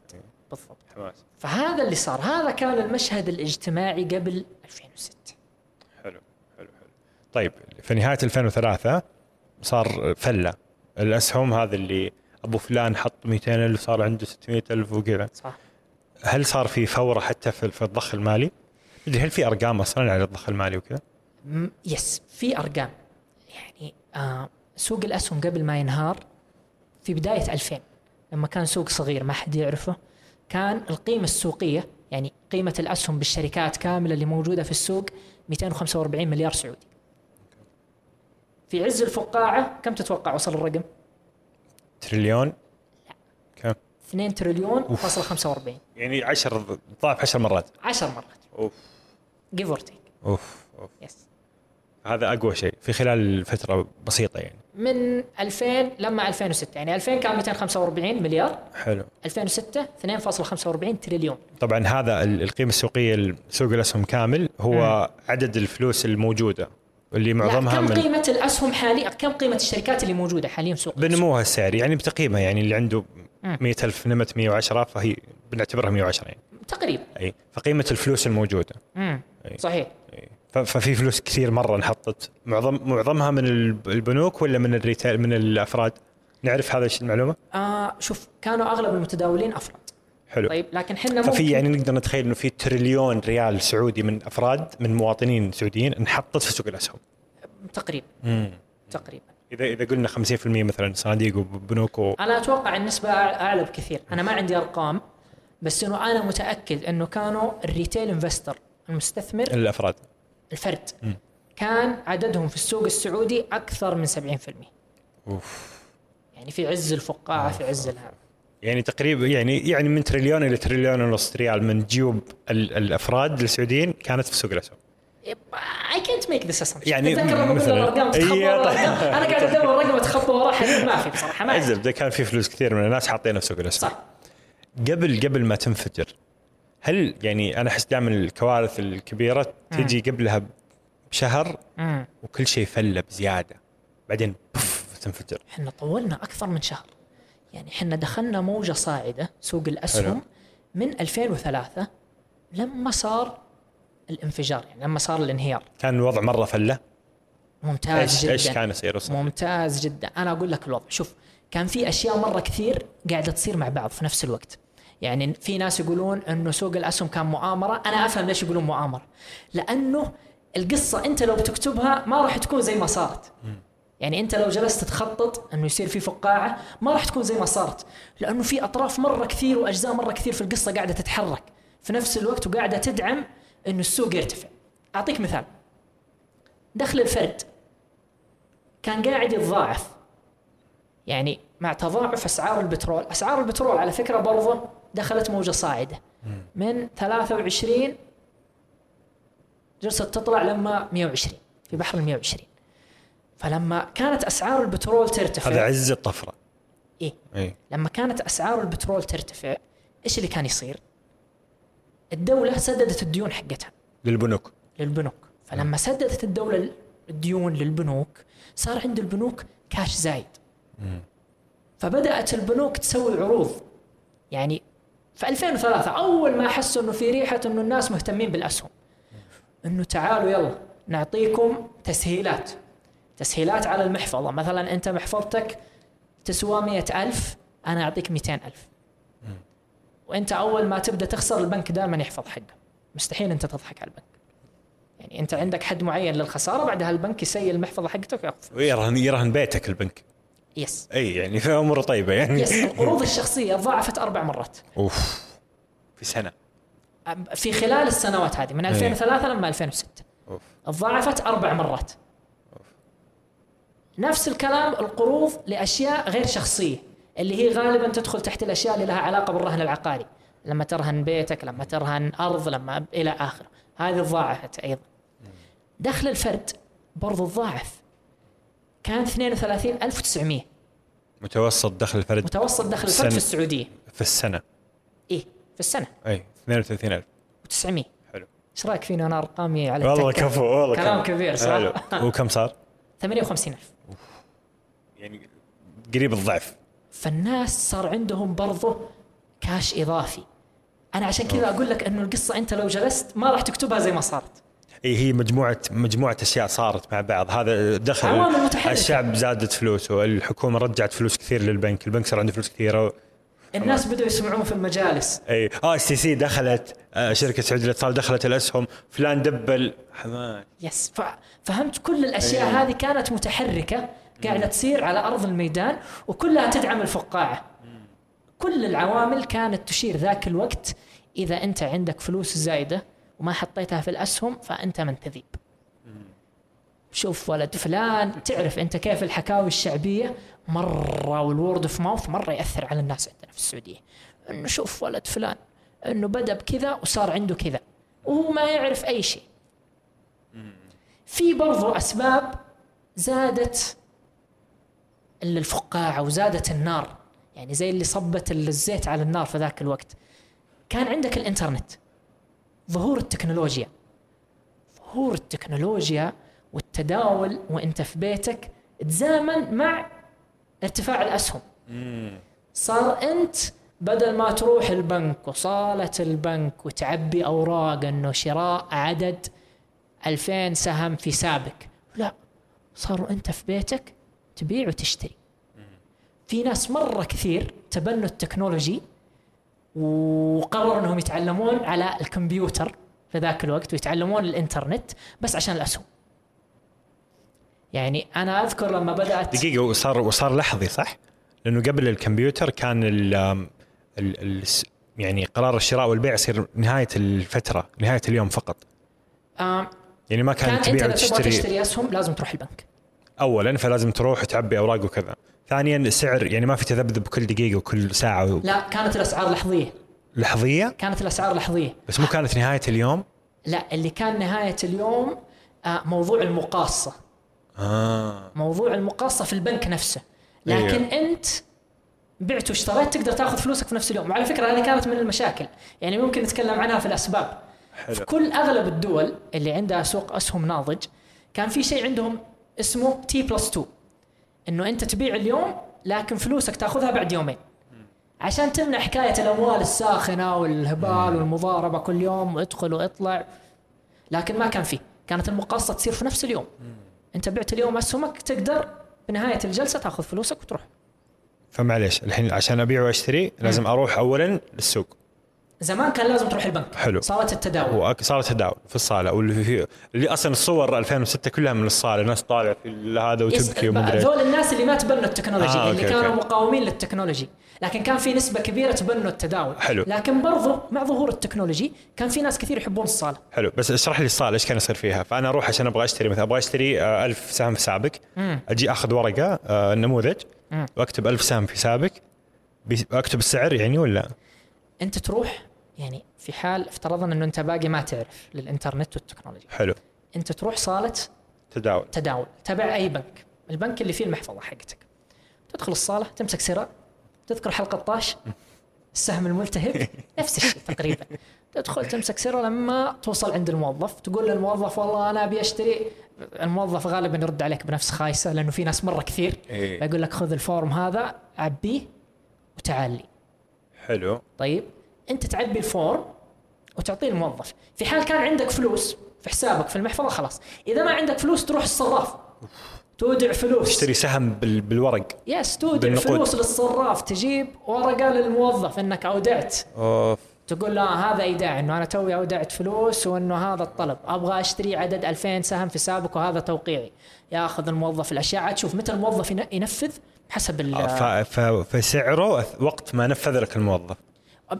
S3: بالضبط.
S2: حماس.
S3: فهذا اللي صار. هذا كان المشهد الاجتماعي قبل 2006
S2: حلو حلو حلو. طيب في نهاية 2003 صار فلة. الأسهم هذا اللي أبو فلان حط 200000 صار عنده 600000 وكذا.
S3: صح.
S2: هل صار في فورة حتى في في الضخ المالي؟ هل في أرقام أصلا على الضخ المالي وكذا؟
S3: يس في أرقام. يعني آه سوق الأسهم قبل ما ينهار في بداية 2000 لما كان سوق صغير ما حد يعرفه. كان القيمة السوقية يعني قيمة الأسهم بالشركات كاملة اللي موجودة في السوق 245 مليار سعودي. في عز الفقاعة كم تتوقع وصل الرقم؟
S2: تريليون؟ كم؟
S3: 2 تريليون فاصل 45
S2: يعني 10 ضعف 10 مرات.
S3: 10 مرات.
S2: أوف.
S3: give or take
S2: أوف أوف.
S3: yes
S2: هذا أقوى شيء في خلال فترة بسيطة يعني.
S3: من 2000 لما 2006 يعني 2000 كان 245 مليار.
S2: حلو.
S3: 2006 2.45 تريليون.
S2: طبعا هذا ال- القيمة السوقية لسوق الأسهم كامل هو عدد الفلوس الموجودة اللي معظمها
S3: كم
S2: من
S3: قيمة الأسهم حاليا؟ كم قيمة الشركات اللي موجودة حاليا في سوق؟
S2: بنموها السعري يعني بتقييمها يعني اللي عنده
S3: مم.
S2: 100000 نمت 110 فهي بنعتبرها 110 يعني.
S3: تقريبا.
S2: أي فقيمة الفلوس الموجودة.
S3: مم.
S2: أي.
S3: صحيح.
S2: ففي فلوس كثير مرة انحطت. معظم معظمها من الب- البنوك ولا من الريتيل من الأفراد؟ نعرف هذا الشيء المعلومة؟
S3: آه شوف كانوا أغلب المتداولين أفراد.
S2: حلو.
S3: طيب لكن حنا ممكن
S2: ففي يعني نقدر نتخيل إنه في تريليون ريال سعودي من أفراد من مواطنين سعوديين انحطت في سوق الأسهم.
S3: تقريبا. تقريبا.
S2: اذا إذا قلنا 50% مثلا صناديق وبنوك و...
S3: أنا أتوقع النسبة أع- أعلى بكثير. أنا ما عندي أرقام بس إنه أنا متأكد إنه كانوا الريتيل إنفستر المستثمر
S2: الأفراد.
S3: الفرد. كان عددهم في السوق السعودي أكثر من 70%
S2: أوف.
S3: يعني في عز الفقاعة في عز الهذا
S2: يعني تقريبا يعني يعني من تريليون إلى تريليون ونص ريال من جيوب ال- الأفراد السعوديين كانت في سوق الأسهم.
S3: اي كانت make this assumption
S2: يعني مثلاً.
S3: الأرقام؟ أنا قاعد أدور رقم اتخبى وراه حاليا ما في بصراحة ما.
S2: الزبده كان في فلوس كثير من الناس حاطينها في سوق الأسهم.
S3: صح.
S2: قبل قبل ما تنفجر هل يعني أنا أحس دائما الكوارث الكبيرة تجي قبلها بشهر. وكل شيء فله بزيادة. بعدين بف تنفجر.
S3: إحنا طولنا أكثر من شهر. يعني إحنا دخلنا موجة صاعدة سوق الأسهم
S2: حلو.
S3: من 2003 لما صار الانفجار يعني لما صار الانهيار.
S2: كان الوضع مرة فله.
S3: ممتاز
S2: إيش
S3: جدا.
S2: إيش كان يصير؟
S3: ممتاز جدا. أنا أقول لك الوضع. شوف كان في أشياء مرة كثير قاعدة تصير مع بعض في نفس الوقت. يعني في ناس يقولون إنه سوق الأسهم كان مؤامرة. أنا أفهم ليش يقولون مؤامرة. لأنه القصة أنت لو بتكتبها ما راح تكون زي ما صارت. يعني أنت لو جلست تخطط إنه يصير في فقاعة ما راح تكون زي ما صارت. لأنه في أطراف مرة كثير وأجزاء مرة كثير في القصة قاعدة تتحرك. في نفس الوقت وقاعدة تدعم إنه السوق يرتفع. أعطيك مثال. دخل الفرد كان قاعد يتضاعف. يعني مع تضاعف أسعار البترول، أسعار البترول على فكرة برضه دخلت موجة صاعدة. من 23 جلست تطلع لما 120 في بحر ال 120 فلما كانت أسعار البترول ترتفع
S2: هذا عز الطفرة.
S3: إيه؟
S2: اي
S3: لما كانت أسعار البترول ترتفع إيش اللي كان يصير؟ الدولة سددت الديون حقتها.
S2: للبنوك.
S3: للبنوك. فلما سددت الدولة الديون للبنوك صار عند البنوك كاش زايد. فبدأت البنوك تسوي عروض يعني في 2003 أول ما حسوا أنه في ريحة أنه الناس مهتمين بالأسهم. أنه تعالوا يلا نعطيكم تسهيلات. تسهيلات على المحفظة. مثلا أنت محفظتك تسوى مئة ألف أنا أعطيك مئتين ألف. وأنت أول ما تبدأ تخسر البنك دائما يحفظ حقه. مستحيل أنت تضحك على البنك. يعني أنت عندك حد معين للخسارة بعدها البنك يسيل المحفظة حقتك ويقفل.
S2: ويرهن يرهن بيتك البنك.
S3: يس
S2: أي يعني في أمور طيبة يعني.
S3: يس القروض الشخصية ضاعفت أربع مرات.
S2: أوف. في سنة.
S3: في خلال السنوات هذه من 2003 لما 2006
S2: أوف.
S3: ضاعفت أربع مرات. نفس الكلام القروض لأشياء غير شخصية اللي هي غالبا تدخل تحت الأشياء اللي لها علاقة بالرهن العقاري. لما ترهن بيتك لما ترهن أرض لما إلى آخره. هذه ضاعفت أيضا. دخل الفرد برضو ضاعف. كان 32900
S2: متوسط دخل الفرد
S3: متوسط دخل. الفرد في السعودية.
S2: في السنة.
S3: إيه في السنة.
S2: أي 32000
S3: و900
S2: حلو.
S3: إيش رأيك فيني وأنا أرقامي على
S2: والله؟ كفو والله
S3: كلام
S2: كفو.
S3: كبير صح؟
S2: حلو. [LAUGHS] وكم صار؟
S3: 58000
S2: يعني قريب الضعف.
S3: فالناس صار عندهم برضه كاش إضافي. أنا عشان كذا أقول لك إنه القصة أنت لو جلست ما راح تكتبها زي ما صارت.
S2: اي هي مجموعه مجموعة أشياء صارت مع بعض. هذا دخل
S3: عوامل متحركة.
S2: الشعب زادت فلوسه. الحكومة رجعت فلوس كثير للبنك. البنك صار عنده فلوس كثيرة.
S3: الناس بدأوا يسمعون في المجالس.
S2: اي آه إس تي سي دخلت آه شركة سعودية للاتصال دخلت الأسهم. فلان دبل. حماد
S3: yes. ف- فهمت كل الأشياء
S2: إيه.
S3: هذه كانت متحركة قاعدة تصير على أرض الميدان وكلها تدعم الفقاعة. كل العوامل كانت تشير ذاك الوقت إذا أنت عندك فلوس زايدة. وما حطيتها في الأسهم فأنت من تذيب شوف ولد فلان تعرف أنت كيف الحكاوي الشعبية؟ مرة والورد اوف ماوث مرة يأثر على الناس عندنا في السعودية. إنه شوف ولد فلان إنه بدأ بكذا وصار عنده كذا. وهو ما يعرف أي شيء. في برضو أسباب زادت الفقاعة وزادت النار. يعني زي اللي صبت الزيت على النار في ذاك الوقت. كان عندك الإنترنت. ظهور التكنولوجيا. ظهور التكنولوجيا والتداول وانت في بيتك تزامن مع ارتفاع الأسهم. صار انت بدل ما تروح البنك وصالة البنك وتعبي أوراق إنه شراء عدد 2000 سهم في سابك لا صاروا انت في بيتك تبيع وتشتري. في ناس مرة كثير تبنوا التكنولوجي وقرروا انهم يتعلمون على الكمبيوتر في ذاك الوقت ويتعلمون الانترنت بس عشان الاسهم. يعني أنا أذكر لما بدأت
S2: دقيقة وصار وصار لحظي صح؟ لأنه قبل الكمبيوتر كان ال ال ال يعني قرار الشراء والبيع يصير نهاية الفترة نهاية اليوم فقط.
S3: آه
S2: يعني ما كان,
S3: كان
S2: تبيع وتشتري.
S3: تشتري أسهم لازم تروح البنك.
S2: اولا فلازم تروح وتعبي أوراق وكذا. ثانيا السعر يعني ما في تذبذب كل دقيقة وكل ساعة
S3: لا كانت الأسعار لحظية.
S2: لحظية؟
S3: كانت الأسعار لحظية.
S2: بس مو كانت نهاية اليوم؟
S3: لا اللي كان نهاية اليوم آه موضوع المقاصة.
S2: آه.
S3: موضوع المقاصة في البنك نفسه. لكن
S2: أيوه.
S3: أنت بعت واشتريت تقدر تاخذ فلوسك في نفس اليوم. وعلى فكرة هذه كانت من المشاكل. يعني ممكن نتكلم عنها في الأسباب.
S2: حلو.
S3: في كل أغلب الدول اللي عندها سوق أسهم ناضج كان في شيء عندهم اسمه T plus 2 إنه أنت تبيع اليوم لكن فلوسك تأخذها بعد يومين. عشان تمنع حكاية الأموال الساخنة والهبال والمضاربة كل يوم وادخل واطلع. لكن ما كان فيه كانت المقاصة تصير في نفس اليوم. أنت بعت اليوم أسهمك تقدر بنهاية الجلسة تأخذ فلوسك وتروح.
S2: فمعليش الحين عشان أبيع وأشتري لازم أروح اولا للسوق.
S3: زمان كان لازم تروح البنك.
S2: حلو.
S3: صارت التداول.
S2: وصارت تداول في الصالة واللي في اللي أصلا الصور 2006 كلها من الصالة ناس طالع في هذا
S3: يس-
S2: وتبكي ومدري إيش.
S3: ذول الناس اللي ما تبنوا التكنولوجي
S2: آه،
S3: اللي
S2: okay،
S3: كانوا
S2: أوكي.
S3: مقاومين للتكنولوجي. لكن كان في نسبة كبيرة تبنوا التداول.
S2: حلو.
S3: لكن برضو مع ظهور التكنولوجي كان في ناس كثير يحبون الصالة.
S2: حلو. بس اشرح لي الصالة إيش كان يصير فيها؟ فأنا أروح عشان أبغى أشتري مثلا أبغى أشتري آه، ألف سهم في سابق أجي أخذ ورقة آه، نموذج
S3: مم.
S2: وأكتب ألف سهم في سابق. بي- واكتب السعر يعني ولا؟
S3: أنت تروح يعني في حال افترضنا إنه أنت باقي ما تعرف للإنترنت والتكنولوجي
S2: حلو.
S3: أنت تروح صالة
S2: تداول.
S3: تداول تبع أي بنك. البنك اللي فيه المحفظة حقتك. تدخل الصالة تمسك سرة تذكر حلقة طاش السهم الملتهب [LAUGHS] نفس الشيء تقريبا. تدخل تمسك سرة لما توصل عند الموظف تقول للموظف والله أنا أبي أشتري. الموظف غالبا يرد عليك بنفس خايسة لأنه في ناس مرة كثير.
S2: إيه.
S3: فيقول لك خذ ال form هذا عبيه وتعال لي.
S2: حلو.
S3: طيب. أنت تعبي الفورم وتعطيه الموظف. في حال كان عندك فلوس في حسابك في المحفظة خلاص. إذا ما عندك فلوس تروح الصراف. تودع فلوس.
S2: تشتري سهم بال- بالورق.
S3: yes تودع
S2: بالنقود.
S3: فلوس للصراف. تجيب ورقة للموظف إنك أودعت.
S2: أوف.
S3: تقول له هذا إيداع. إنه أنا توي أودعت فلوس وإنه هذا الطلب. أبغى أشتري عدد 2000 سهم في سابك وهذا توقيعي. ياخذ الموظف الأشياء. عاد شوف متى الموظف ين- ينفذ؟ حسب ال
S2: ف- فسعره وقت ما نفذ لك الموظف.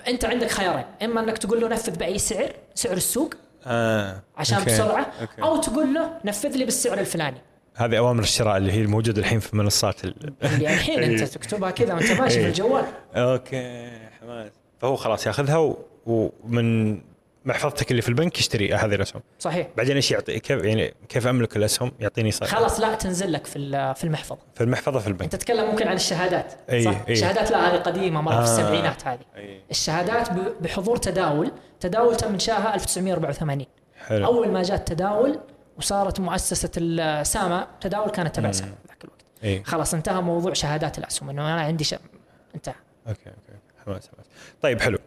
S3: أنت عندك خيارين إما إنك تقول له نفذ بأي سعر سعر السوق
S2: آه.
S3: عشان
S2: okay.
S3: بسرعة
S2: okay.
S3: أو تقول له نفذ لي بالسعر الفلاني
S2: هذه أوامر الشراء اللي هي الموجودة الحين في منصات ال...
S3: اللي الحين أنت [LAUGHS] تكتبها كذا وأنت ماشي في
S2: إيه.
S3: الجوال
S2: okay حماس فهو خلاص ياخذها. ومن محفظتك اللي في البنك يشتري هذه الأسهم.
S3: صحيح.
S2: بعدين إيش يعطي؟ كيف يعني كيف أملك الأسهم؟ يعطيني صح
S3: خلاص لا تنزل لك في في المحفظة.
S2: في المحفظة في البنك.
S3: أنت تتكلم ممكن عن الشهادات
S2: أي،
S3: صح؟
S2: أي.
S3: الشهادات لا هذه قديمة مرة في
S2: آه.
S3: السبعينات هذه.
S2: أي.
S3: الشهادات بحضور تداول تداول تم انشائها 1984
S2: حلو.
S3: أول ما جاء التداول وصارت مؤسسة السامة تداول كانت تبع سامة في ذاك الوقت.
S2: أي.
S3: خلاص انتهى موضوع شهادات الأسهم إنه أنا عندي ش... انتهى.
S2: أوكي أوكي. حماس حماس طيب حلو.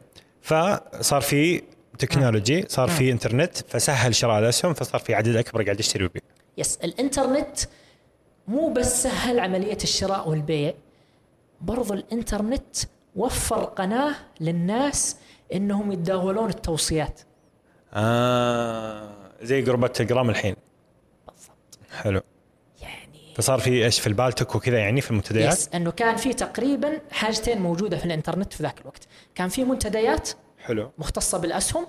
S2: فصار في technology صار في انترنت فسهل شراء الأسهم فصار في عدد أكبر قاعد يشتري ويبيع.
S3: yes الانترنت مو بس سهل عملية الشراء والبيع برضو الانترنت وفر قناة للناس إنهم يتداولون التوصيات.
S2: آه زي groups تلجرام الحين.
S3: بالضبط.
S2: حلو.
S3: يعني
S2: فصار في إيش في البالتك وكذا يعني في المنتديات؟
S3: يس إنه كان في تقريبا حاجتين موجودة في الانترنت في ذاك الوقت. كان في منتديات
S2: حلو.
S3: مختصة بالأسهم؟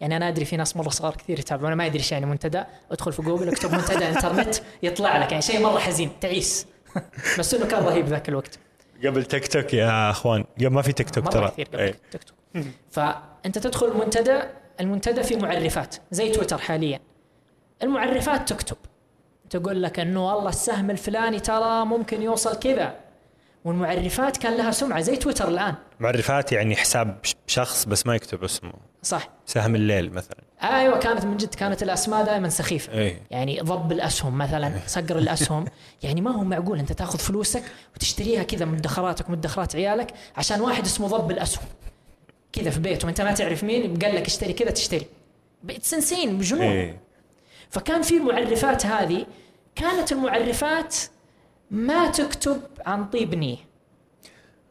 S3: يعني أنا أدري في ناس مرة صغار كثير يتابعون ما أدري إيش يعني منتدى. أدخل في جوجل أكتب منتدى إنترنت يطلع لك يعني شيء مرة حزين تعيس. [LAUGHS] بس إنه كان رهيب ذاك الوقت.
S2: قبل تيك توك يا أخوان. قبل ما في تيك توك ترى.
S3: كثير قبل
S2: إيه.
S3: تيك توك. فأنت تدخل المنتدى المنتدى فيه معرفات زي تويتر حاليا. المعرفات تكتب. تقول لك إنه والله السهم الفلاني ترى ممكن يوصل كذا. والمعرفات كان لها سمعة زي تويتر الآن.
S2: معرفات يعني حساب شخص بس ما يكتب اسمه.
S3: صح.
S2: سهم الليل مثلا.
S3: أيوه كانت من جد كانت الأسماء دائما سخيفة.
S2: إيه.
S3: يعني ضب الأسهم مثلا صقر الأسهم. [LAUGHS] يعني ما هو معقول أنت تأخذ فلوسك وتشتريها كذا من مدخراتك ومدخرات عيالك عشان واحد اسمه ضب الأسهم. كذا في بيته وأنت ما تعرف مين قال لك اشتري كذا تشتري. تنسين بجنون.
S2: إيه.
S3: فكان في المعرفات هذه. كانت المعرفات ما تكتب عن طيب نيه.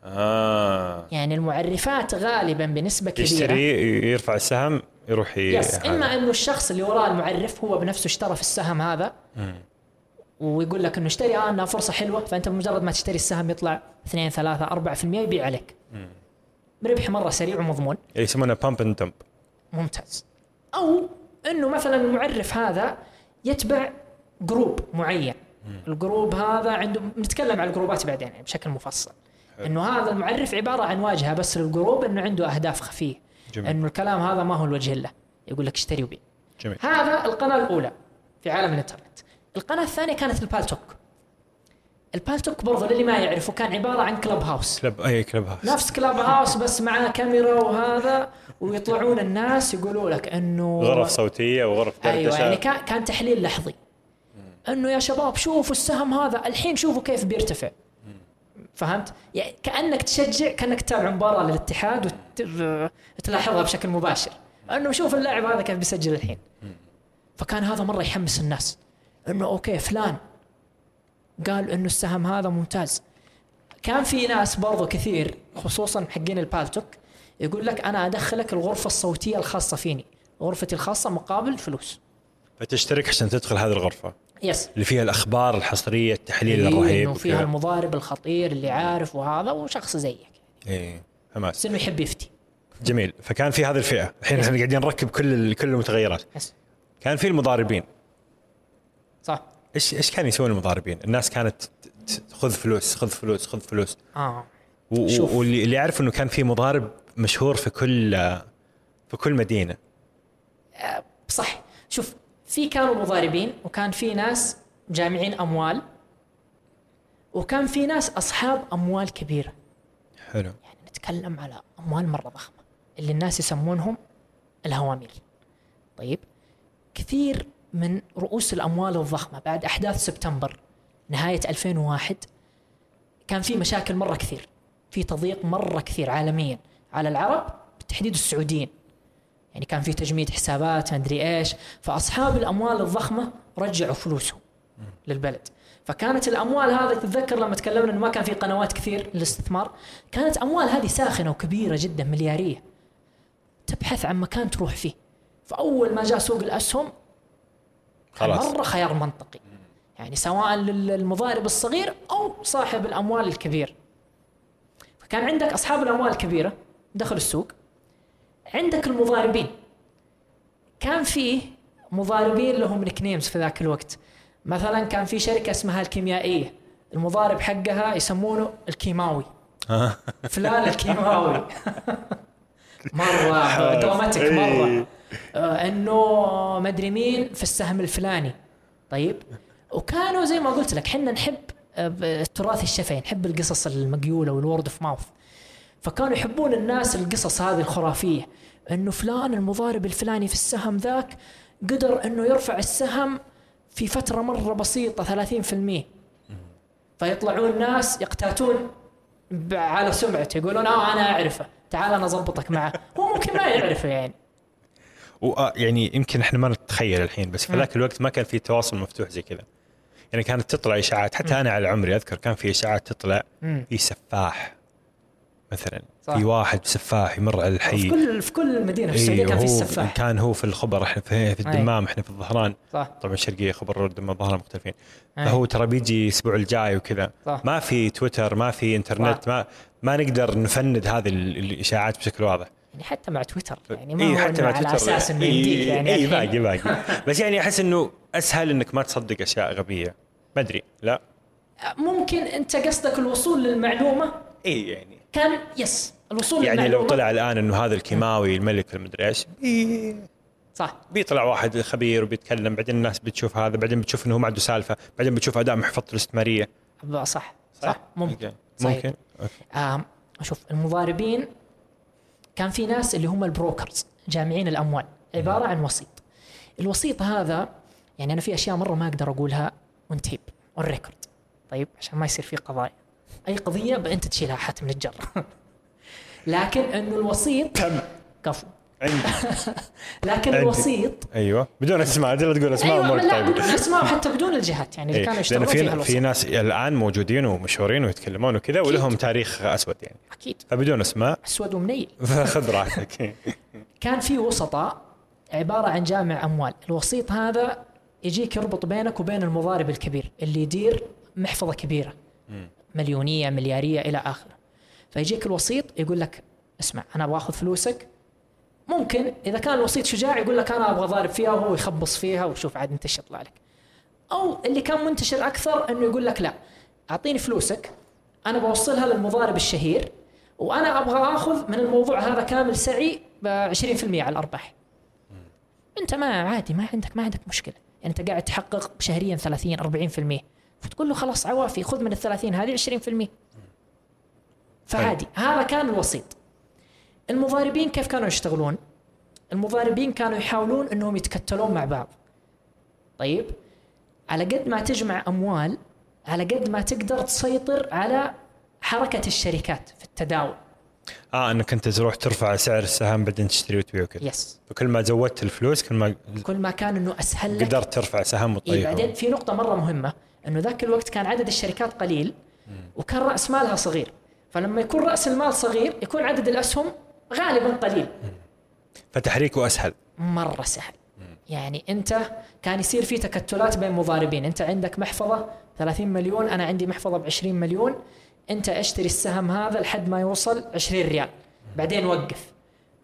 S2: آه.
S3: يعني المعرفات غالبا بنسبة كبيرة.
S2: يشتري يرفع السهم يروح.
S3: yes
S2: هذا.
S3: اما إنه الشخص اللي وراه المعرف هو بنفسه اشترى في السهم هذا. ويقول لك إنه اشتري آه إنها فرصة حلوة. فأنت بمجرد ما تشتري السهم يطلع 2 3 4% يبيع عليك. ربح مرة سريع ومضمون.
S2: يسمونه pump and dump
S3: ممتاز. أو إنه مثلا المعرف هذا يتبع جروب معين. الجروب هذا عنده نتكلم على الجروبات بعدين يعني بشكل مفصل. إنه هذا المعرف عبارة عن واجهة بس للجروب إنه عنده أهداف خفية.
S2: جميل.
S3: إنه الكلام هذا ما هو الوجه له يقول لك اشتري وبيع.
S2: جميل.
S3: هذا القناة الأولى في عالم الإنترنت. القناة الثانية كانت البالتوك البالتوك برضو للي ما يعرفه كان عبارة عن كلب هاوس.
S2: كلب أي كلب هاوس.
S3: نفس Clubhouse بس معاه كاميرا وهذا ويطلعون الناس يقولوا لك إنه
S2: غرف صوتية وغرف دردشه
S3: أيوه يعني كان تحليل لحظي. انه يا شباب شوفوا السهم هذا الحين شوفوا كيف بيرتفع. فهمت؟ يعني كأنك تشجع كأنك تتابع مباراة للاتحاد وتلاحظها بشكل مباشر. انه شوف اللاعب هذا كيف بيسجل الحين. فكان هذا مرة يحمس الناس. انه أوكي فلان قال انه السهم هذا ممتاز. كان في ناس برضو كثير خصوصا حقين البالتوك يقول لك أنا أدخلك الغرفة الصوتية الخاصة فيني. غرفتي الخاصة مقابل فلوس.
S2: فتشترك عشان تدخل هذه الغرفة.
S3: yes
S2: اللي فيها الأخبار الحصرية التحليل
S3: إيه،
S2: الرهيب
S3: إنه فيها. المضارب الخطير اللي عارف وهذا وشخص زيك.
S2: إيه خلاص
S3: بس إنه يحب يفتي.
S2: جميل. فكان في هذه الفئة. الحين إحنا قاعدين نركب كل كل المتغيرات.
S3: yes
S2: كان في المضاربين.
S3: صح.
S2: إيش إيش كانوا يسوون المضاربين؟ الناس كانت خذ فلوس خذ فلوس خذ فلوس.
S3: آه.
S2: و-
S3: شوف.
S2: واللي اللي يعرف إنه كان في مضارب مشهور في كل في كل مدينة.
S3: صح. شوف في كانوا مضاربين وكان في ناس جامعين أموال وكان في ناس أصحاب أموال كبيرة.
S2: حلو.
S3: يعني نتكلم على أموال مرة ضخمة اللي الناس يسمونهم الهوامير. طيب كثير من رؤوس الأموال الضخمة بعد أحداث سبتمبر نهاية 2001 كان في مشاكل مرة كثير في تضييق مرة كثير عالميا على العرب بالتحديد السعوديين. يعني كان في تجميد حسابات ما أدري إيش. فأصحاب الأموال الضخمة رجعوا فلوسهم للبلد. فكانت الأموال هذه تتذكر لما تكلمنا إنه ما كان في قنوات كثير للاستثمار؟ كانت أموال هذه ساخنة وكبيرة جدا مليارية. تبحث عن مكان تروح فيه. فأول ما جاء سوق الأسهم
S2: خلاص.
S3: مرة خيار منطقي. يعني سواء للمضارب الصغير أو صاحب الأموال الكبير. فكان عندك أصحاب الأموال الكبيرة دخلوا السوق. عندك المضاربين. كان فيه مضاربين لهم نيك نيمز في ذاك الوقت. مثلا كان في شركة اسمها الكيميائية. المضارب حقها يسمونه الكيماوي. [LAUGHS] فلان الكيماوي. [LAUGHS] مرة dramatic مرة. آه، إنه مدري مين في السهم الفلاني. طيب. وكانوا زي ما قلت لك حنا نحب آه، التراث الشفهي نحب القصص المقيولة وال word of mouth فكانوا يحبون الناس القصص هذه الخرافية إنه فلان المضارب الفلاني في السهم ذاك قدر إنه يرفع السهم في فترة مرة بسيطة 30% فيطلعون ناس يقتاتون على سمعته يقولون آه أنا أعرفه تعال أنا اضبطك معه. [LAUGHS] هو ممكن ما يعرفه يعني.
S2: وآه يعني يمكن إحنا ما نتخيل الحين بس في ذاك الوقت ما كان في تواصل مفتوح زي كذا. يعني كانت تطلع إشاعات حتى أنا على عمري أذكر كان في إشاعات تطلع. في سفاح. مثلا
S3: صح.
S2: في واحد سفاح يمر على
S3: في
S2: الحي.
S3: كل في كل مدينة في
S2: إيه،
S3: السعوديه كان في
S2: هو
S3: السفاح
S2: كان هو في الخبر إحنا في, في. الدمام إحنا في الظهران.
S3: صح.
S2: طبعا الشرقيه خبر الدمام الظهران مختلفين.
S3: أي.
S2: فهو ترى بيجي الأسبوع الجاي وكذا. ما في تويتر ما في إنترنت
S3: صح.
S2: ما ما نقدر نفند هذه ال- الإشاعات بشكل واضح.
S3: يعني حتى مع تويتر يعني ما
S2: إيه
S3: هو
S2: حتى مع
S3: على
S2: تويتر.
S3: أساس إنه
S2: إيه،
S3: يمديك يعني
S2: اي. باقي باقي. [LAUGHS] بس يعني أحس إنه أسهل إنك ما تصدق أشياء غبية. ما أدري لا.
S3: ممكن أنت قصدك الوصول للمعلومة؟
S2: اي يعني.
S3: كان yes الوصول
S2: يعني لو طلع الآن إنه هذا الكيماوي الملك المدري إيش بي-
S3: صح.
S2: بيطلع واحد خبير وبيتكلم بعدين الناس بتشوف هذا بعدين بتشوف إنه هو ما عنده سالفة بعدين بتشوف أداء محفظته الاستثماريه
S3: صح. صح, صح. ممكن. صحيح.
S2: ممكن. أوكي.
S3: آم شوف المضاربين كان في ناس اللي هم ال brokers جامعين الأموال. عبارة عن وسيط. الوسيط هذا يعني أنا في أشياء مرة ما أقدر أقولها on tape on record طيب عشان ما يصير في قضايا. أي قضية انت تشيلها حاتم الجر [LAUGHS] لكن انه الوسيط
S2: كم؟
S3: كفو.
S2: عندي. [LAUGHS]
S3: لكن
S2: عندي.
S3: الوسيط
S2: أيوه. بدون أسماء لا تقول أسماء
S3: أيوه
S2: امورك
S3: لا
S2: طيبة.
S3: بدون أسماء وحتى بدون الجهات يعني اللي
S2: إيه،
S3: كانوا يشتغلون فيها
S2: في في
S3: الوسيط.
S2: ناس الآن موجودين ومشهورين ويتكلمون وكذا ولهم تاريخ أسود يعني.
S3: أكيد.
S2: فبدون أسماء.
S3: أسود ومنيل. [LAUGHS]
S2: فخذ راحتك.
S3: كان في وسطاء عبارة عن جامع أموال. الوسيط هذا يجيك يربط بينك وبين المضارب الكبير اللي يدير محفظة كبيرة. مليونية مليارية إلى آخره. فيجيك الوسيط يقول لك اسمع أنا أبغى أخذ فلوسك. ممكن إذا كان الوسيط شجاع يقول لك أنا أبغى ضارب فيها وهو يخبص فيها وشوف عاد أنت إيش يطلع لك. أو اللي كان منتشر أكثر إنه يقول لك لا أعطيني فلوسك أنا بوصلها للمضارب الشهير وأنا أبغى آخذ من الموضوع هذا كامل سعي ب 20% على الأرباح. أنت ما عادي ما عندك ما عندك مشكلة. يعني أنت قاعد تحقق شهريا 30 40% فتقول له خلاص عوافي خذ من ال 30 هذه 20% فعادي. هذا كان الوسيط. المضاربين كيف كانوا يشتغلون؟ المضاربين كانوا يحاولون إنهم يتكتلون مع بعض. طيب. على قد ما تجمع أموال على قد ما تقدر تسيطر على حركة الشركات في التداول.
S2: آه إنك أنت تروح ترفع سعر السهم بعدين تشتري وتبيع وكذا
S3: يس
S2: فكل ما زودت الفلوس كل ما
S3: كل ما كان إنه أسهل لك.
S2: قدرت ترفع سهم
S3: إيه
S2: وتطيحه
S3: بعدين في نقطة مرة مهمة. إنه ذاك الوقت كان عدد الشركات قليل وكان رأس مالها صغير. فلما يكون رأس المال صغير يكون عدد الأسهم غالبا قليل.
S2: فتحريكه أسهل.
S3: مرة سهل. يعني أنت كان يصير في تكتلات بين مضاربين. أنت عندك محفظة 30 مليون أنا عندي محفظة ب 20 مليون. أنت أشتري السهم هذا لحد ما يوصل 20 ريال. بعدين وقف.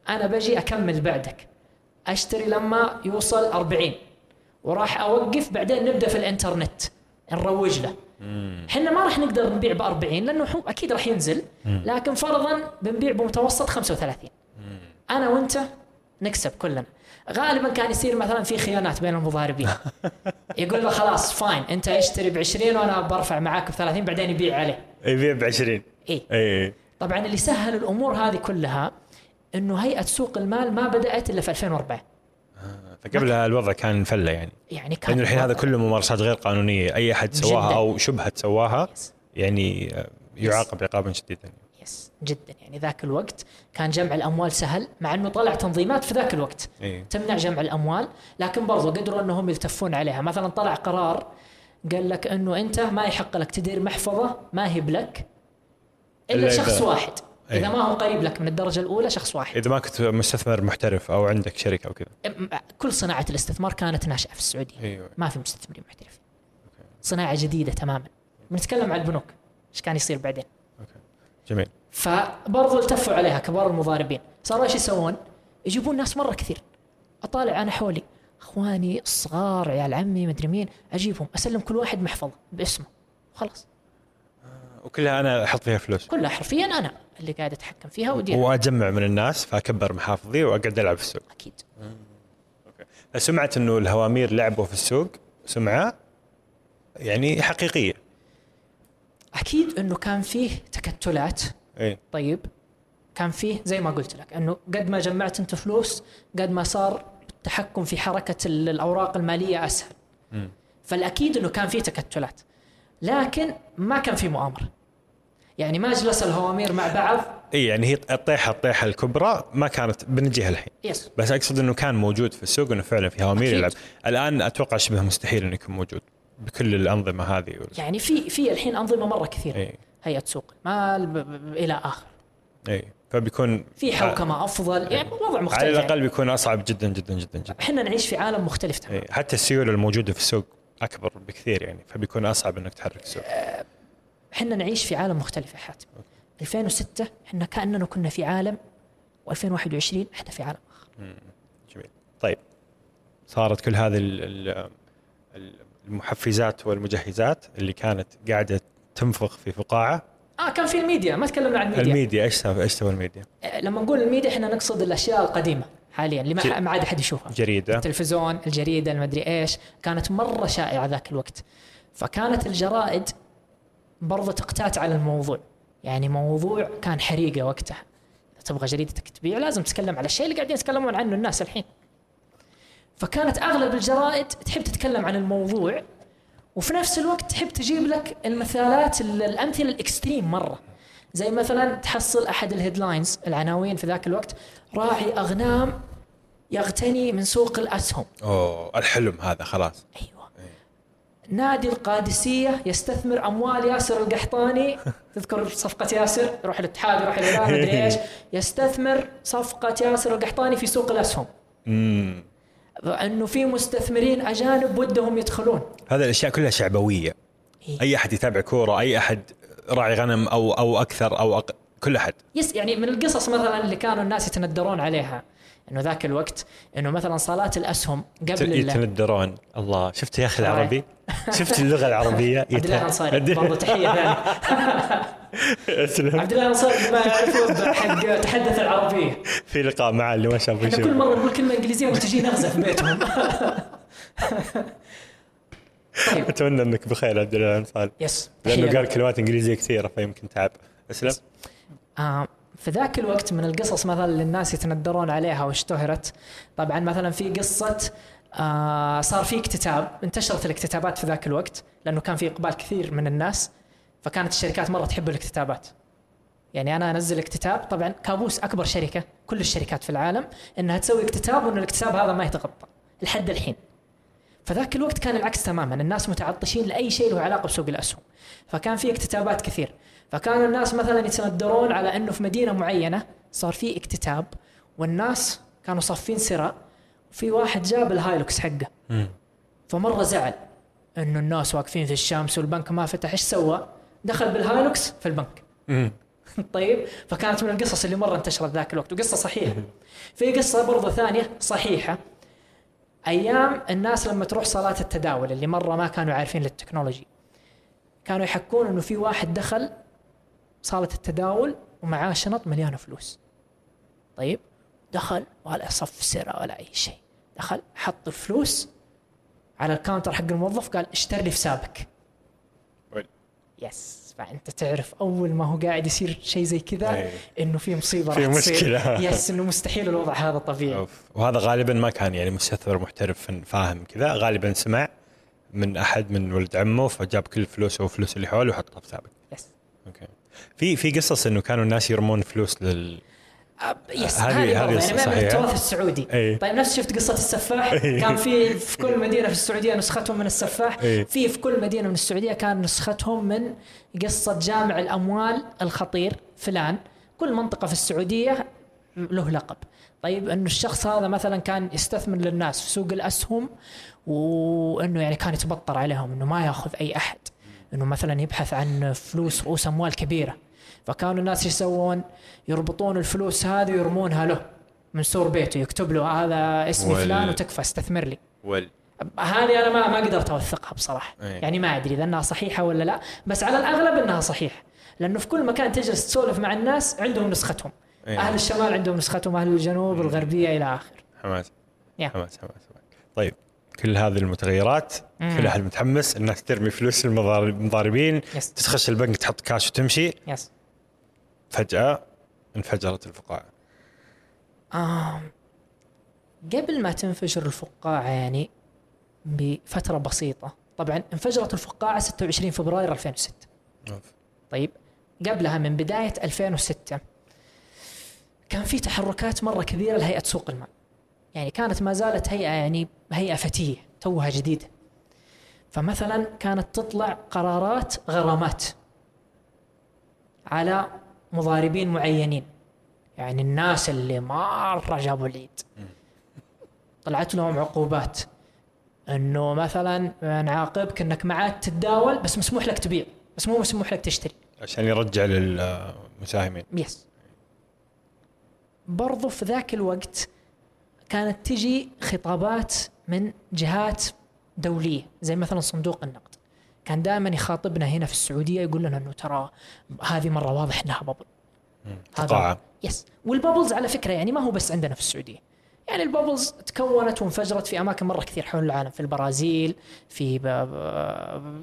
S3: أنا بجي أكمل بعدك. أشتري لما يوصل 40 وراح أوقف بعدين نبدأ في الإنترنت. نروج له. إحنا ما راح نقدر نبيع ب 40 لأنه أكيد راح ينزل لكن فرضا بنبيع بمتوسط 35 أنا وأنت نكسب كلنا. غالبا كان يصير مثلا في خيانات بين المضاربين. [LAUGHS] يقول له خلاص فاين أنت اشتري ب 20 وأنا برفع معاك ب 30 بعدين يبيع عليه.
S2: يبيع ب 20
S3: إي
S2: إي.
S3: طبعا اللي سهل الأمور هذه كلها إنه هيئة سوق المال ما بدأت إلا في 2004
S2: فقبلها الوضع كان فلة يعني.
S3: يعني كان
S2: لأنه الحين هذا كله ممارسات غير قانونية. أي أحد سواها
S3: جداً.
S2: أو شبهة سواها
S3: yes.
S2: يعني يعاقب عقابا شديدا
S3: yes جدا. يعني ذاك الوقت كان جمع الأموال سهل مع إنه طلع تنظيمات في ذاك الوقت.
S2: اي
S3: تمنع جمع الأموال لكن برضو قدروا إنهم يلتفون عليها. مثلا طلع قرار قال لك إنه أنت ما يحق لك تدير محفظة ما هي بلك
S2: إلا
S3: شخص واحد.
S2: أي.
S3: اذا ما هو قريب لك من الدرجة الأولى شخص واحد.
S2: إذا ما كنت مستثمر محترف أو عندك شركة أو كذا.
S3: كل صناعة الاستثمار كانت ناشئة في السعودية.
S2: أيوه
S3: ما في مستثمرين محترفين صناعة جديدة تماما. بنتكلم عن البنوك. إيش كان يصير بعدين؟
S2: أوكي. جميل.
S3: فبرضو التفوا عليها كبار المضاربين. صاروا إيش يسوون؟ يجيبون ناس مرة كثير. أطالع أنا حولي. أخواني الصغار عيال عمي مدري مين. أجيبهم. أسلم كل واحد محفظة باسمه. خلاص.
S2: وكلها أنا أحط فيها فلوس.
S3: كلها حرفيا أنا. اللي قاعد أتحكم فيها وأديرها.
S2: واجمع من الناس فأكبر محافظي واقعد ألعب في السوق.
S3: أكيد.
S2: سمعت إنه الهوامير لعبوا في السوق سمعة يعني حقيقية.
S3: أكيد إنه كان فيه تكتلات.
S2: اي
S3: طيب. كان فيه زي ما قلت لك إنه قد ما جمعت أنت فلوس قد ما صار التحكم في حركة ال- الأوراق المالية أسهل.
S2: مم.
S3: فالأكيد إنه كان في تكتلات. لكن ما كان في مؤامرة. يعني ما جلس الهوامير مع بعض.
S2: إي يعني هي الطيحة الطيحة الكبرى ما كانت بنجيها الحين.
S3: يس.
S2: بس أقصد إنه كان موجود في السوق إنه فعلا في هوامير. يلعب. الآن أتوقع شبه مستحيل إنه يكون موجود بكل الأنظمة هذه.
S3: يعني في في الحين أنظمة مرة كثيرة
S2: إي.
S3: هيئة سوق ب- إلى آخر.
S2: إي فبيكون
S3: في حوكمة أفضل. يعني وضع مختلف.
S2: على
S3: يعني.
S2: الأقل بيكون أصعب جدا جدا جدا جدا.
S3: إحنا نعيش في عالم مختلف تماما.
S2: إيه. حتى السيولة الموجودة في السوق أكبر بكثير يعني فبيكون أصعب إنك تحرك السوق.
S3: إحنا نعيش في عالم مختلف يا حاتم. 2006 إحنا كأننا كنا في عالم و2021 إحنا في عالم آخر.
S2: جميل. طيب. صارت كل هذه ال- ال- ال- المحفزات والمجهزات اللي كانت قاعدة تنفخ في فقاعة؟
S3: آه كان في الميديا ما تكلمنا عن الميديا.
S2: الميديا إيش سوى إيش سوى الميديا؟
S3: آه، لما نقول الميديا إحنا نقصد الأشياء القديمة حاليا اللي ما عاد أحد يشوفها.
S2: جريدة.
S3: التلفزيون الجريدة المدري إيش كانت مرة شائعة ذاك الوقت. فكانت الجرائد برضه تقتات على الموضوع. يعني موضوع كان حريقة وقتها. إذا تبغى جريدتك تبيع لازم تتكلم على الشيء اللي قاعدين يتكلمون عنه الناس الحين. فكانت أغلب الجرائد تحب تتكلم عن الموضوع وفي نفس الوقت تحب تجيب لك المثالات ال- الأمثلة ال extreme مرة. زي مثلا تحصل أحد ال headlines العناوين في ذاك الوقت راعي أغنام يغتني من سوق الأسهم.
S2: أوه الحلم هذا خلاص.
S3: أيوه. نادي القادسية يستثمر أموال ياسر القحطاني. [LAUGHS] تذكر صفقة ياسر؟ يروح الاتحاد يروح الهلال مدري [LAUGHS] إيش. يستثمر صفقة ياسر القحطاني في سوق الأسهم.
S2: امم
S3: أنه في مستثمرين أجانب ودهم يدخلون.
S2: هذه الأشياء كلها شعبوية.
S3: إيه.
S2: أي أحد يتابع كورة أي أحد راعي غنم أو أو أكثر أو أق... كل أحد.
S3: يس يعني من القصص مثلا اللي كانوا الناس يتندرون عليها إنه ذاك الوقت إنه مثلا صالات الأسهم قبل
S2: يتندرون الله شفت يا
S3: أخي.
S2: العربي؟ شفت اللغة العربية؟ [LAUGHS]
S3: عبد الله الأنصاري برضه تحية ثانية. [LAUGHS]
S2: أسلم.
S3: عبد الله الأنصاري ما يعرفه حق تحدث العربيه
S2: في لقاء معه اللي ما شافه
S3: كل مرة نقول كلمة إنجليزية وتجي نغزة في بيتهم. [LAUGHS] طيب.
S2: أتمنى إنك بخير عبد الله الأنصاري.
S3: يس لأنه
S2: قال. كلمات إنجليزية كثيرة فيمكن تعب. أسلم.
S3: آه في ذاك الوقت من القصص مثلا اللي الناس يتندرون عليها واشتهرت. طبعا مثلا في قصة آه صار في اكتتاب انتشرت الاكتتابات في ذاك الوقت لأنه كان في إقبال كثير من الناس فكانت الشركات مرة تحب الاكتتابات. يعني أنا أنزل اكتتاب طبعا كابوس أكبر شركة كل الشركات في العالم إنها تسوي اكتتاب وإن الاكتتاب هذا ما يتغطى لحد الحين. فذاك الوقت كان العكس تماما الناس متعطشين لأي شيء له علاقة بسوق الأسهم. فكان في اكتتابات كثير. فكانوا الناس مثلا يتندرون على إنه في مدينة معينة صار في اكتتاب والناس كانوا صافين سرا في واحد جاب الهايلوكس حقه. فمرة زعل إنه الناس واقفين في الشمس والبنك ما فتح إيش سوى؟ دخل بال Hilux في البنك. [LAUGHS] طيب فكانت من القصص اللي مرة انتشرت ذاك الوقت وقصة صحيحة في قصة برضه ثانية صحيحة أيام الناس لما تروح صالات التداول اللي مرة ما كانوا عارفين لل technology كانوا يحكون إنه في واحد دخل صالة التداول ومعاه شنط مليانه فلوس. طيب دخل ولا صف سرة ولا أي شيء. دخل حط الفلوس على ال counter حق الموظف قال اشتر لي في سابك. yes. فأنت تعرف أول ما هو قاعد يصير شيء زي كذا
S2: أي.
S3: إنه في مصيبة
S2: في. مشكلة. [LAUGHS]
S3: yes إنه مستحيل الوضع هذا طبيعي.
S2: أوف. وهذا غالبا ما كان يعني مستثمر محترف فاهم كذا. غالبا سمع من أحد من ولد عمه فجاب كل فلوسه وفلوس اللي حوله وحطها في سابك
S3: yes.
S2: okay. في في قصص إنه كانوا الناس يرمون فلوس لل
S3: يس
S2: هذه-
S3: هذه يعني من. التراث السعودي
S2: أي.
S3: طيب نفس شفت قصة السفاح
S2: أي.
S3: كان في في كل مدينة في السعودية نسختهم من السفاح
S2: أي.
S3: في في كل مدينة من السعودية كان نسختهم من قصة جامع الأموال الخطير فلان كل منطقة في السعودية له لقب طيب إنه الشخص هذا مثلا كان يستثمر للناس في سوق الأسهم وإنه يعني كان يتبطر عليهم إنه ما يأخذ أي أحد إنه مثلا يبحث عن فلوس رؤوس اموال كبيرة. فكانوا الناس يسوون؟ يربطون الفلوس هذه ويرمونها له من سور بيته يكتب له هذا اسمي
S2: وال-
S3: فلان وتكفى استثمر لي.
S2: وال
S3: هذه أنا ما ما قدرت أوثقها بصراحة.
S2: أي.
S3: يعني ما أدري إذا إنها صحيحة ولا لا. بس على الأغلب إنها صحيحة. لأنه في كل مكان تجلس تسولف مع الناس عندهم نسختهم.
S2: أي.
S3: أهل الشمال عندهم نسختهم أهل الجنوب الغربية إلى
S2: حماس.
S3: يا.
S2: حماس حماس حماس. طيب. كل هذه المتغيرات
S3: مم.
S2: كل احد متحمس الناس ترمي فلوس المضار- المضاربين
S3: يس
S2: تخش البنك تحط كاش وتمشي.
S3: يس
S2: فجأة انفجرت الفقاعة.
S3: آم قبل ما تنفجر الفقاعة يعني بفترة بسيطة طبعا انفجرت الفقاعة 26 فبراير 2006
S2: أوف.
S3: طيب قبلها من بداية 2006 كان في تحركات مرة كبيرة لهيئة سوق المال. يعني كانت ما زالت هيئة يعني هيئة فتية توها جديدة فمثلا كانت تطلع قرارات غرامات على مضاربين معينين. يعني الناس اللي مرة جابوا العيد طلعت لهم عقوبات. إنه مثلا نعاقبك انك ما عاد تتداول بس مسموح لك تبيع. بس مو مسموح لك تشتري.
S2: عشان يرجع للمساهمين.
S3: yes برضو في ذاك الوقت كانت تجي خطابات من جهات دولية زي مثلا صندوق النقد. كان دائما يخاطبنا هنا في السعودية يقول لنا إنه ترى هذه مرة واضح إنها bubble هذا-
S2: yes
S3: وال bubbles على فكرة يعني ما هو بس عندنا في السعودية. يعني ال bubbles تكونت وانفجرت في أماكن مرة كثير حول العالم في البرازيل في.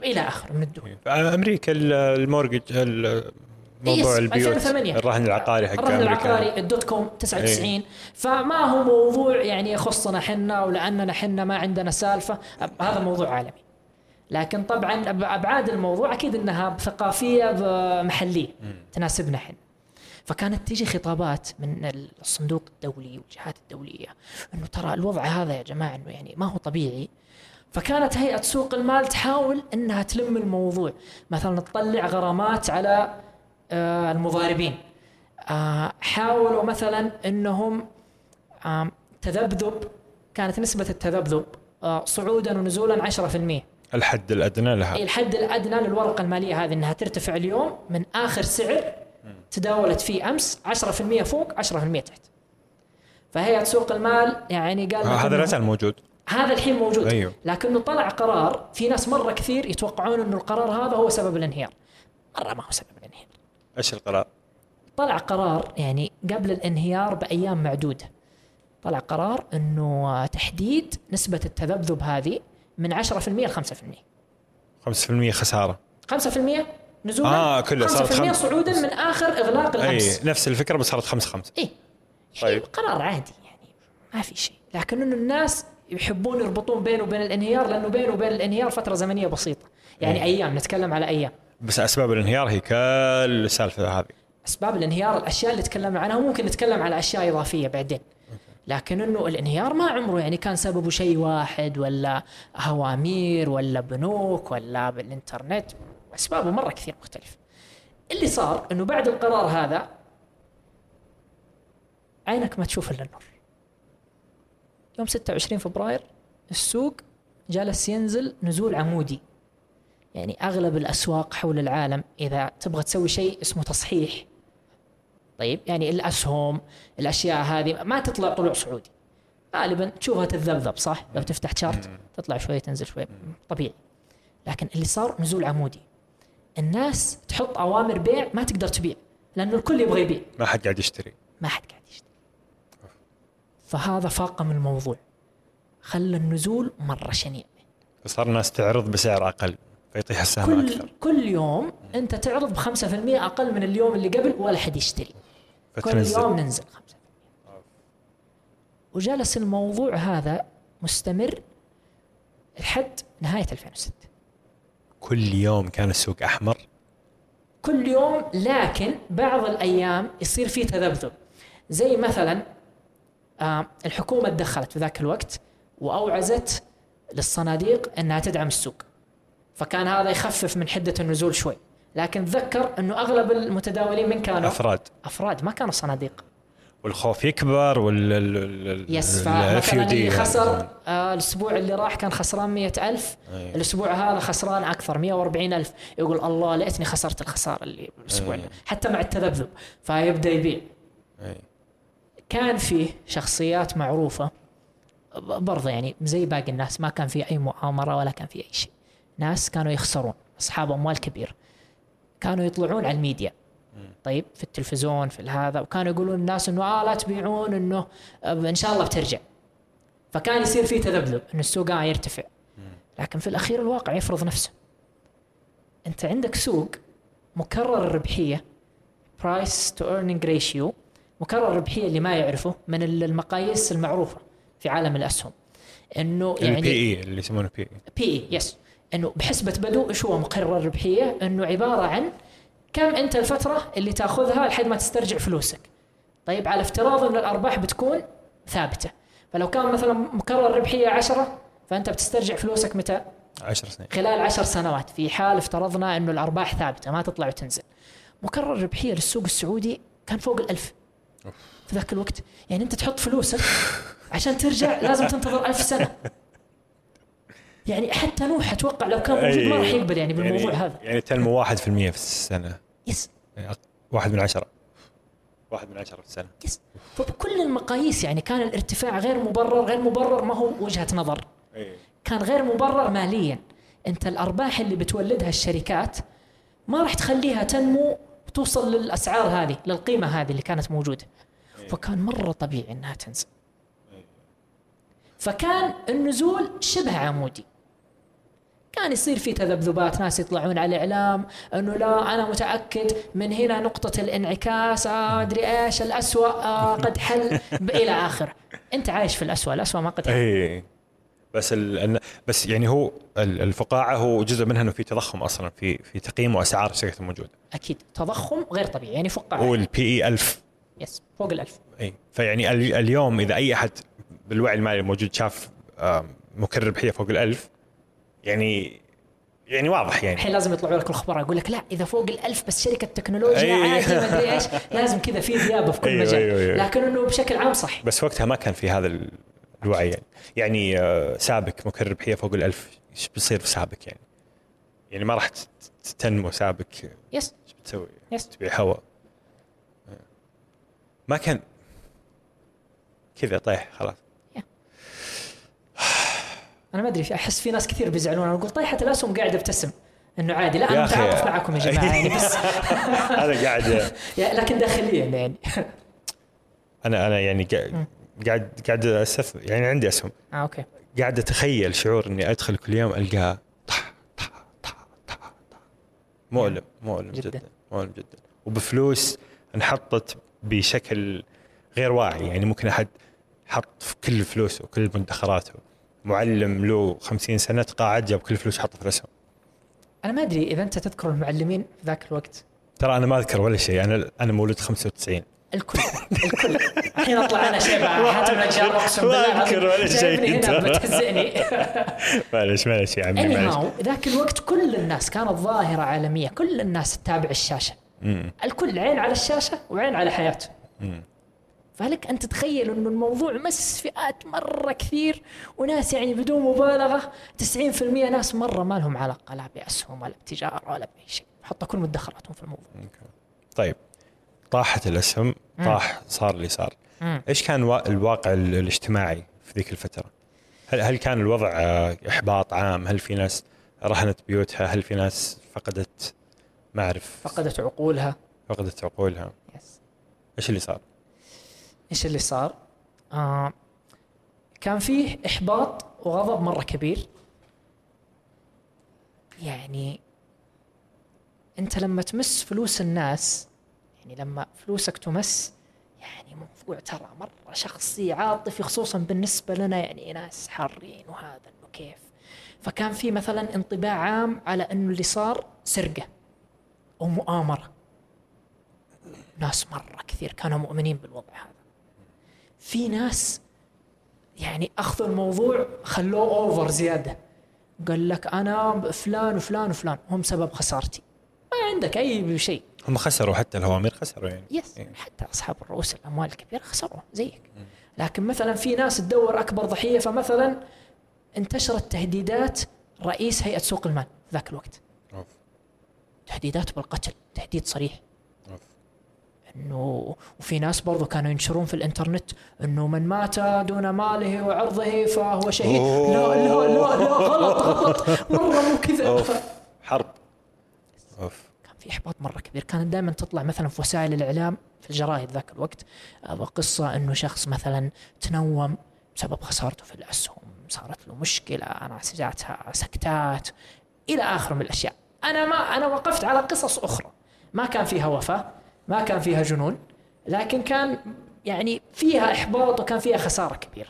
S3: إلى اخره من الدول.
S2: أمريكا ال- المورجج موضوع البيوت
S3: 2008.
S2: الرهن العقاري حق
S3: الرهن العقاري الدوت كوم 99 فما هو موضوع يعني يخصنا حنا ولأننا حنا ما عندنا سالفة. هذا موضوع عالمي. لكن طبعا أبعاد الموضوع أكيد إنها ثقافيه محلية. تناسبنا حنا. فكانت تيجي خطابات من الصندوق الدولي والجهات الدولية إنه ترى الوضع هذا يا جماعة إنه يعني ما هو طبيعي. فكانت هيئة سوق المال تحاول إنها تلم الموضوع. مثلا تطلع غرامات على المضاربين. آه، حاولوا مثلا إنهم آم، تذبذب كانت نسبة التذبذب آه، صعودا ونزولا 10%
S2: الحد الأدنى لها.
S3: الحد الأدنى للورقة المالية هذه إنها ترتفع اليوم من آخر سعر تداولت فيه أمس 10% فوق 10% تحت. فهيئة سوق المال يعني قال
S2: هذا زال موجود.
S3: هذا الحين موجود.
S2: أيوه.
S3: لكنه طلع قرار في ناس مرة كثير يتوقعون إنه القرار هذا هو سبب الانهيار. مرة ما هو سبب.
S2: إيش القرار؟
S3: طلع قرار يعني قبل الانهيار بأيام معدودة. طلع قرار إنه تحديد نسبة التذبذب هذه من 10% ل 5%
S2: 5% خسارة.
S3: 5% نزولا؟
S2: آه، كله
S3: 5%
S2: صارت خمس-
S3: صعودا من آخر إغلاق
S2: إي
S3: الأمس.
S2: نفس الفكرة بس صارت 5 5
S3: إي.
S2: طيب.
S3: طيب. قرار عادي يعني ما في شيء. لكن إنه الناس يحبون يربطون بينه وبين الانهيار لأنه بينه وبين الانهيار فترة زمنية بسيطة. يعني. أيام نتكلم على أيام.
S2: بس أسباب الانهيار هي كل السالفه هذه.
S3: أسباب الانهيار الأشياء اللي تكلمنا عنها ممكن نتكلم على أشياء إضافية بعدين. لكن إنه الانهيار ما عمره يعني كان سببه شيء واحد ولا هوامير ولا بنوك ولا بالإنترنت. أسبابه مرة كثير مختلفه اللي صار إنه بعد القرار هذا عينك ما تشوف إلا النور. يوم 26 فبراير السوق جالس ينزل نزول عمودي. يعني أغلب الأسواق حول العالم إذا تبغى تسوي شيء اسمه تصحيح. طيب يعني الأسهم الأشياء هذه ما تطلع طلوع صعودي غالبا تشوفها تتذبذب صح؟ لو تفتح تشارت تطلع شوي تنزل شوي. طبيعي. لكن اللي صار نزول عمودي. الناس تحط أوامر بيع ما تقدر تبيع لأنه الكل يبغى يبيع.
S2: ما حد قاعد يشتري.
S3: ما حد قاعد يشتري. فهذا فاقم الموضوع. خلى النزول مرة شنيع.
S2: فصار الناس تعرض بسعر أقل. فيطيح السهم
S3: كل
S2: أكثر.
S3: كل يوم أنت تعرض ب 5% أقل من اليوم اللي قبل ولا حد يشتري. كل
S2: فتنزل.
S3: يوم ننزل 5% وجلس الموضوع هذا مستمر لحد نهاية 2006
S2: كل يوم كان السوق أحمر.
S3: كل يوم لكن بعض الأيام يصير في تذبذب. زي مثلا آه الحكومة تدخلت في ذاك الوقت وأوعزت للصناديق إنها تدعم السوق. فكان هذا يخفف من حدة النزول شوي. لكن تذكر أنه أغلب المتداولين من كانوا
S2: أفراد.
S3: أفراد. ما كانوا صناديق.
S2: والخوف يكبر وال ال- ال-
S3: يس فمثلا اللي
S2: يعني.
S3: خسر آه الأسبوع اللي راح كان خسران مئة ألف.
S2: أي.
S3: الأسبوع هذا خسران أكثر 140 ألف. يقول الله ليتني خسرت الخسارة اللي الأسبوع
S2: أي.
S3: اللي حتى مع التذبذب. فيبدأ يبيع.
S2: أي.
S3: كان فيه شخصيات معروفة ب- برضه يعني زي باقي الناس. ما كان في أي مؤامرة ولا كان في أي شيء. ناس كانوا يخسرون أصحاب أموال كبيرة كانوا يطلعون على الميديا. طيب في التلفزيون في هذا وكانوا يقولون الناس إنه آه لا تبيعون إنه آه، إن شاء الله بترجع. فكان يصير في تذبذب إنه السوق آه يرتفع. لكن في الأخير الواقع يفرض نفسه. أنت عندك سوق مكرر الربحية price to earning ratio مكرر الربحية اللي ما يعرفه من المقاييس المعروفة في عالم الأسهم. إنه
S2: ال P
S3: يعني
S2: E اللي يسمونه P E
S3: P E yes إنه بحسبة بدو إيش هو مكرر الربحيه إنه عبارة عن كم أنت الفترة اللي تأخذها لحد ما تسترجع فلوسك. طيب على افتراض إن الأرباح بتكون ثابتة. فلو كان مثلا مكرر الربحيه 10 فأنت بتسترجع فلوسك متى؟
S2: 10 سنين.
S3: خلال عشر سنوات. في حال افترضنا إنه الأرباح ثابتة ما تطلع وتنزل. مكرر الربحيه للسوق السعودي كان فوق الألف. في ذاك الوقت. يعني أنت تحط فلوسك عشان ترجع لازم تنتظر ألف سنة. [LAUGHS] يعني حتى نوح أتوقع لو كان موجود ما راح يقبل يعني بالموضوع
S2: يعني
S3: هذا.
S2: يعني تنمو 1% في السنة.
S3: يس.
S2: يعني واحد من عشرة. واحد من عشرة في السنة.
S3: يس. فبكل المقاييس يعني كان الارتفاع غير مبرر غير مبرر ما هو وجهة نظر. كان غير مبرر ماليا. أنت الأرباح اللي بتولدها الشركات ما راح تخليها تنمو وتوصل للأسعار هذه للقيمة هذه اللي كانت موجودة. فكان مرة طبيعي إنها تنزل. فكان النزول شبه عمودي. كان يصير في تذبذبات ناس يطلعون على الإعلام إنه لا أنا متأكد من هنا نقطة الانعكاس آه أدري إيش الأسوأ آه قد حل إلى اخره أنت عايش في الأسوأ الأسوأ ما قد حل.
S2: اي بس ال... بس يعني هو ال- الفقاعة هو جزء منها إنه في تضخم أصلا في في تقييم وأسعار الشركات الموجودة.
S3: أكيد. تضخم غير طبيعي يعني فوق
S2: هو ال P E 1000
S3: yes فوق الألف
S2: اي فيعني ال- اليوم إذا أي أحد بالوعي المالي الموجود شاف آم، مكرر ربحيه فوق الألف يعني يعني واضح يعني.
S3: الحين لازم يطلعوا لك الخبراء يقول لك لا إذا فوق الألف بس شركة تكنولوجيا
S2: أي.
S3: عادي ما أدري إيش. [LAUGHS] لازم كذا في ذيابة في كل
S2: أيوة،
S3: مجال.
S2: أيوة، أيوة.
S3: لكن إنه بشكل عام صح.
S2: بس وقتها ما كان في هذا ال- الوعي. يعني يعني آه، سابك مكرر ربحيه فوق الألف إيش بيصير في سابك يعني؟ يعني ما راح تنمو سابك
S3: yes.
S2: إيش بتسوي؟
S3: yes.
S2: تبيع هواء. ما كان كذا طيح خلاص.
S3: أنا ما أدري أحس في ناس كثير بيزعلون. أنا أقول طيحة الأسهم قاعد ابتسم إنه عادي لا
S2: أنا.
S3: متعاطف معكم يا [LAUGHS] جماعة. يعني بس. [LAUGHS]
S2: أنا قاعد [LAUGHS]
S3: لكن داخليا يعني.
S2: أنا أنا يعني قاعد قاعد استثمر يعني عندي أسهم.
S3: آه okay.
S2: قاعد أتخيل شعور إني أدخل كل يوم القاها طح طح طح طح طح. مؤلم مؤلم
S3: جداً.
S2: جدا. مؤلم جدا. وبفلوس انحطت بشكل غير واعي. يعني ممكن أحد حط في كل فلوسه وكل مدخراته. معلم له 50 سنة تقاعد جاب كل فلوس حطه في الاسهم
S3: أنا ما أدري إذا أنت تذكر المعلمين في ذاك الوقت.
S2: ترى أنا ما أذكر ولا شيء أنا أنا مولود 95
S3: الكل الكل. الحين أطلع أنا شيبه حاتم نجار اقسم
S2: ما
S3: بالله
S2: أذكر ولا شيء أنت.
S3: بتهزئني [LAUGHS]
S2: معلش معلش يا عمي معلش.
S3: ذاك الوقت كل الناس كانت ظاهرة عالمية كل الناس تتابع
S2: الشاشة.
S3: الكل عين على الشاشة وعين على حياته. فلك أن تتخيل انه الموضوع مس فئات مرة كثير وناس يعني بدون مبالغة 90% ناس مرة ما لهم علاقة لا بأسهم ولا بتجارة ولا بأي شيء حطوا كل مدخراتهم في الموضوع
S2: طيب طاحت الأسهم
S3: مم.
S2: طاح صار اللي صار
S3: مم.
S2: إيش كان وا- الواقع ال- الاجتماعي في ذيك الفترة؟ هل هل كان الوضع آه، إحباط عام؟ هل في ناس رهنت بيوتها؟ هل في ناس فقدت ما اعرف
S3: فقدت عقولها
S2: فقدت عقولها؟
S3: يس.
S2: إيش اللي صار؟
S3: إيش اللي صار؟ آه كان فيه إحباط وغضب مرة كبير. يعني أنت لما تمس فلوس الناس يعني لما فلوسك تمس يعني موضوع ترى مرة شخصي عاطفي خصوصا بالنسبة لنا يعني ناس حارين وهذا إنه كيف. فكان في مثلا انطباع عام على إنه اللي صار سرقة أو مؤامره ناس مرة كثير كانوا مؤمنين بالوضع هذا. في ناس يعني أخذوا الموضوع خلوه اوفر زيادة. قال لك أنا فلان وفلان وفلان هم سبب خسارتي. ما عندك أي شيء.
S2: هم خسروا حتى الهوامير خسروا يعني.
S3: يس
S2: إيه.
S3: حتى أصحاب الرؤوس الأموال الكبيرة خسروا زيك. لكن مثلا في ناس تدور أكبر ضحية فمثلا انتشرت تهديدات رئيس هيئة سوق المال ذاك الوقت.
S2: أوف.
S3: تهديدات بالقتل تهديد صريح. إنه وفي ناس برضو كانوا ينشرون في الإنترنت إنه من مات دون ماله وعرضه فهو شهيد. لا لا لا لا غلط غلط. مرة مو كذا.
S2: حرب. أوف.
S3: كان في إحباط مرة كبير. كانت دائما تطلع مثلا في وسائل الإعلام في الجرايد ذاك الوقت آه، قصة إنه شخص مثلا تنوم بسبب خسارته في الأسهم. صارت له مشكلة ناس جاتها سكتات إلى اخره من الأشياء. أنا ما أنا وقفت على قصص أخرى. ما كان فيها وفاة. ما كان فيها جنون لكن كان يعني فيها إحباط وكان فيها خسارة كبيرة.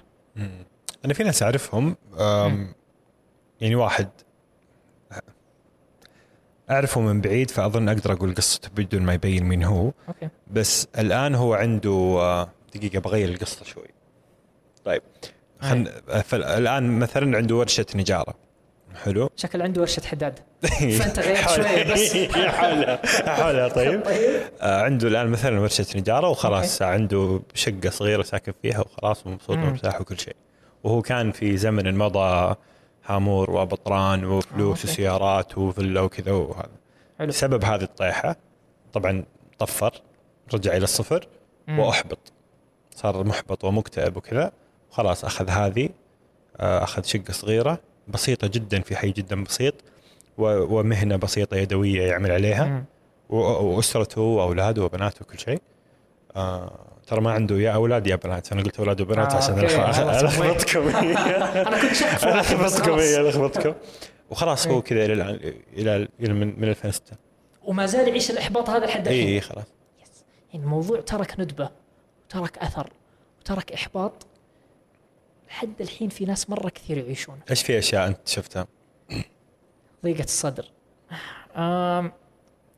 S2: أنا في ناس أعرفهم يعني واحد أعرفه من بعيد فأظن أقدر أقول قصته بدون ما يبين مين هو.
S3: أوكي.
S2: بس الآن هو عنده آه، دقيقة بغير القصة شوي. طيب خل... الان مثلا عنده ورشة نجارة. حلو.
S3: شكل عنده ورشة حداد. [LAUGHS] فأنت غيرت شوية بس. [LAUGHS]
S2: حولها حولها طيب.
S3: طيب.
S2: آه، عنده الآن مثلا ورشة نجارة وخلاص عنده شقة صغيرة ساكن فيها وخلاص ومبسوط. ومرتاح وكل شيء. وهو كان في زمن مضى هامور وبطران وفلوس. وسيارات وفيلا وكذا وهذا.
S3: حلو.
S2: بسبب هذه الطيحة طبعا طفر رجع إلى الصفر
S3: مم.
S2: وأحبط. صار محبط ومكتئب وكذا. وخلاص أخذ هذه آه، أخذ شقة صغيرة بسيطة جدا في حي جدا بسيط ومهنة بسيطة يدوية يعمل عليها وأسرته وأولاده وبناته وكل شيء. آه ترى ما عنده يا أولاد يا بنات. أنا قلت أولاد وبنات
S3: آه،
S2: عشان ألخبطكم. [LAUGHS]
S3: أنا كنت خلاص.
S2: إيه، ألخبطكم وخلاص هو
S3: إيه.
S2: كذا إلى الآن إلى من من 2006
S3: وما زال يعيش الإحباط هذا لحد
S2: اي
S3: الحين.
S2: اي خلاص.
S3: يس. يعني الموضوع ترك ندبة وترك أثر وترك إحباط. لحد الحين في ناس مرة كثير يعيشون.
S2: إيش في أشياء أنت شفتها؟
S3: ضيقة الصدر.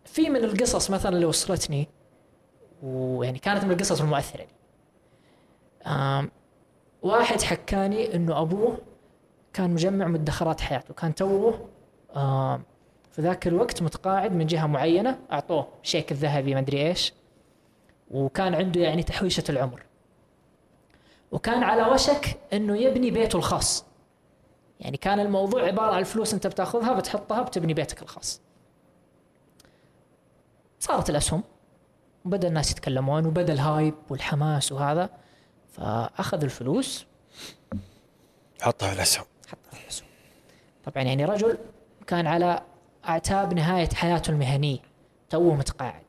S3: في من القصص مثلا اللي وصلتني ويعني كانت من القصص المؤثرة. لي واحد حكاني إنه أبوه كان مجمع مدخرات حياته. كان توه في ذاك الوقت متقاعد من جهة معينة أعطوه شيك الذهبي ما أدري إيش. وكان عنده يعني تحويشة العمر. وكان على وشك إنه يبني بيته الخاص. يعني كان الموضوع عبارة عن الفلوس أنت بتأخذها بتحطها بتبني بيتك الخاص. صارت الأسهم وبدأ الناس يتكلمون وبدأ ال hype والحماس وهذا. فأخذ الفلوس
S2: حطها في الأسهم.
S3: حطها في الأسهم. طبعا يعني رجل كان على أعتاب نهاية حياته المهنية توه متقاعد.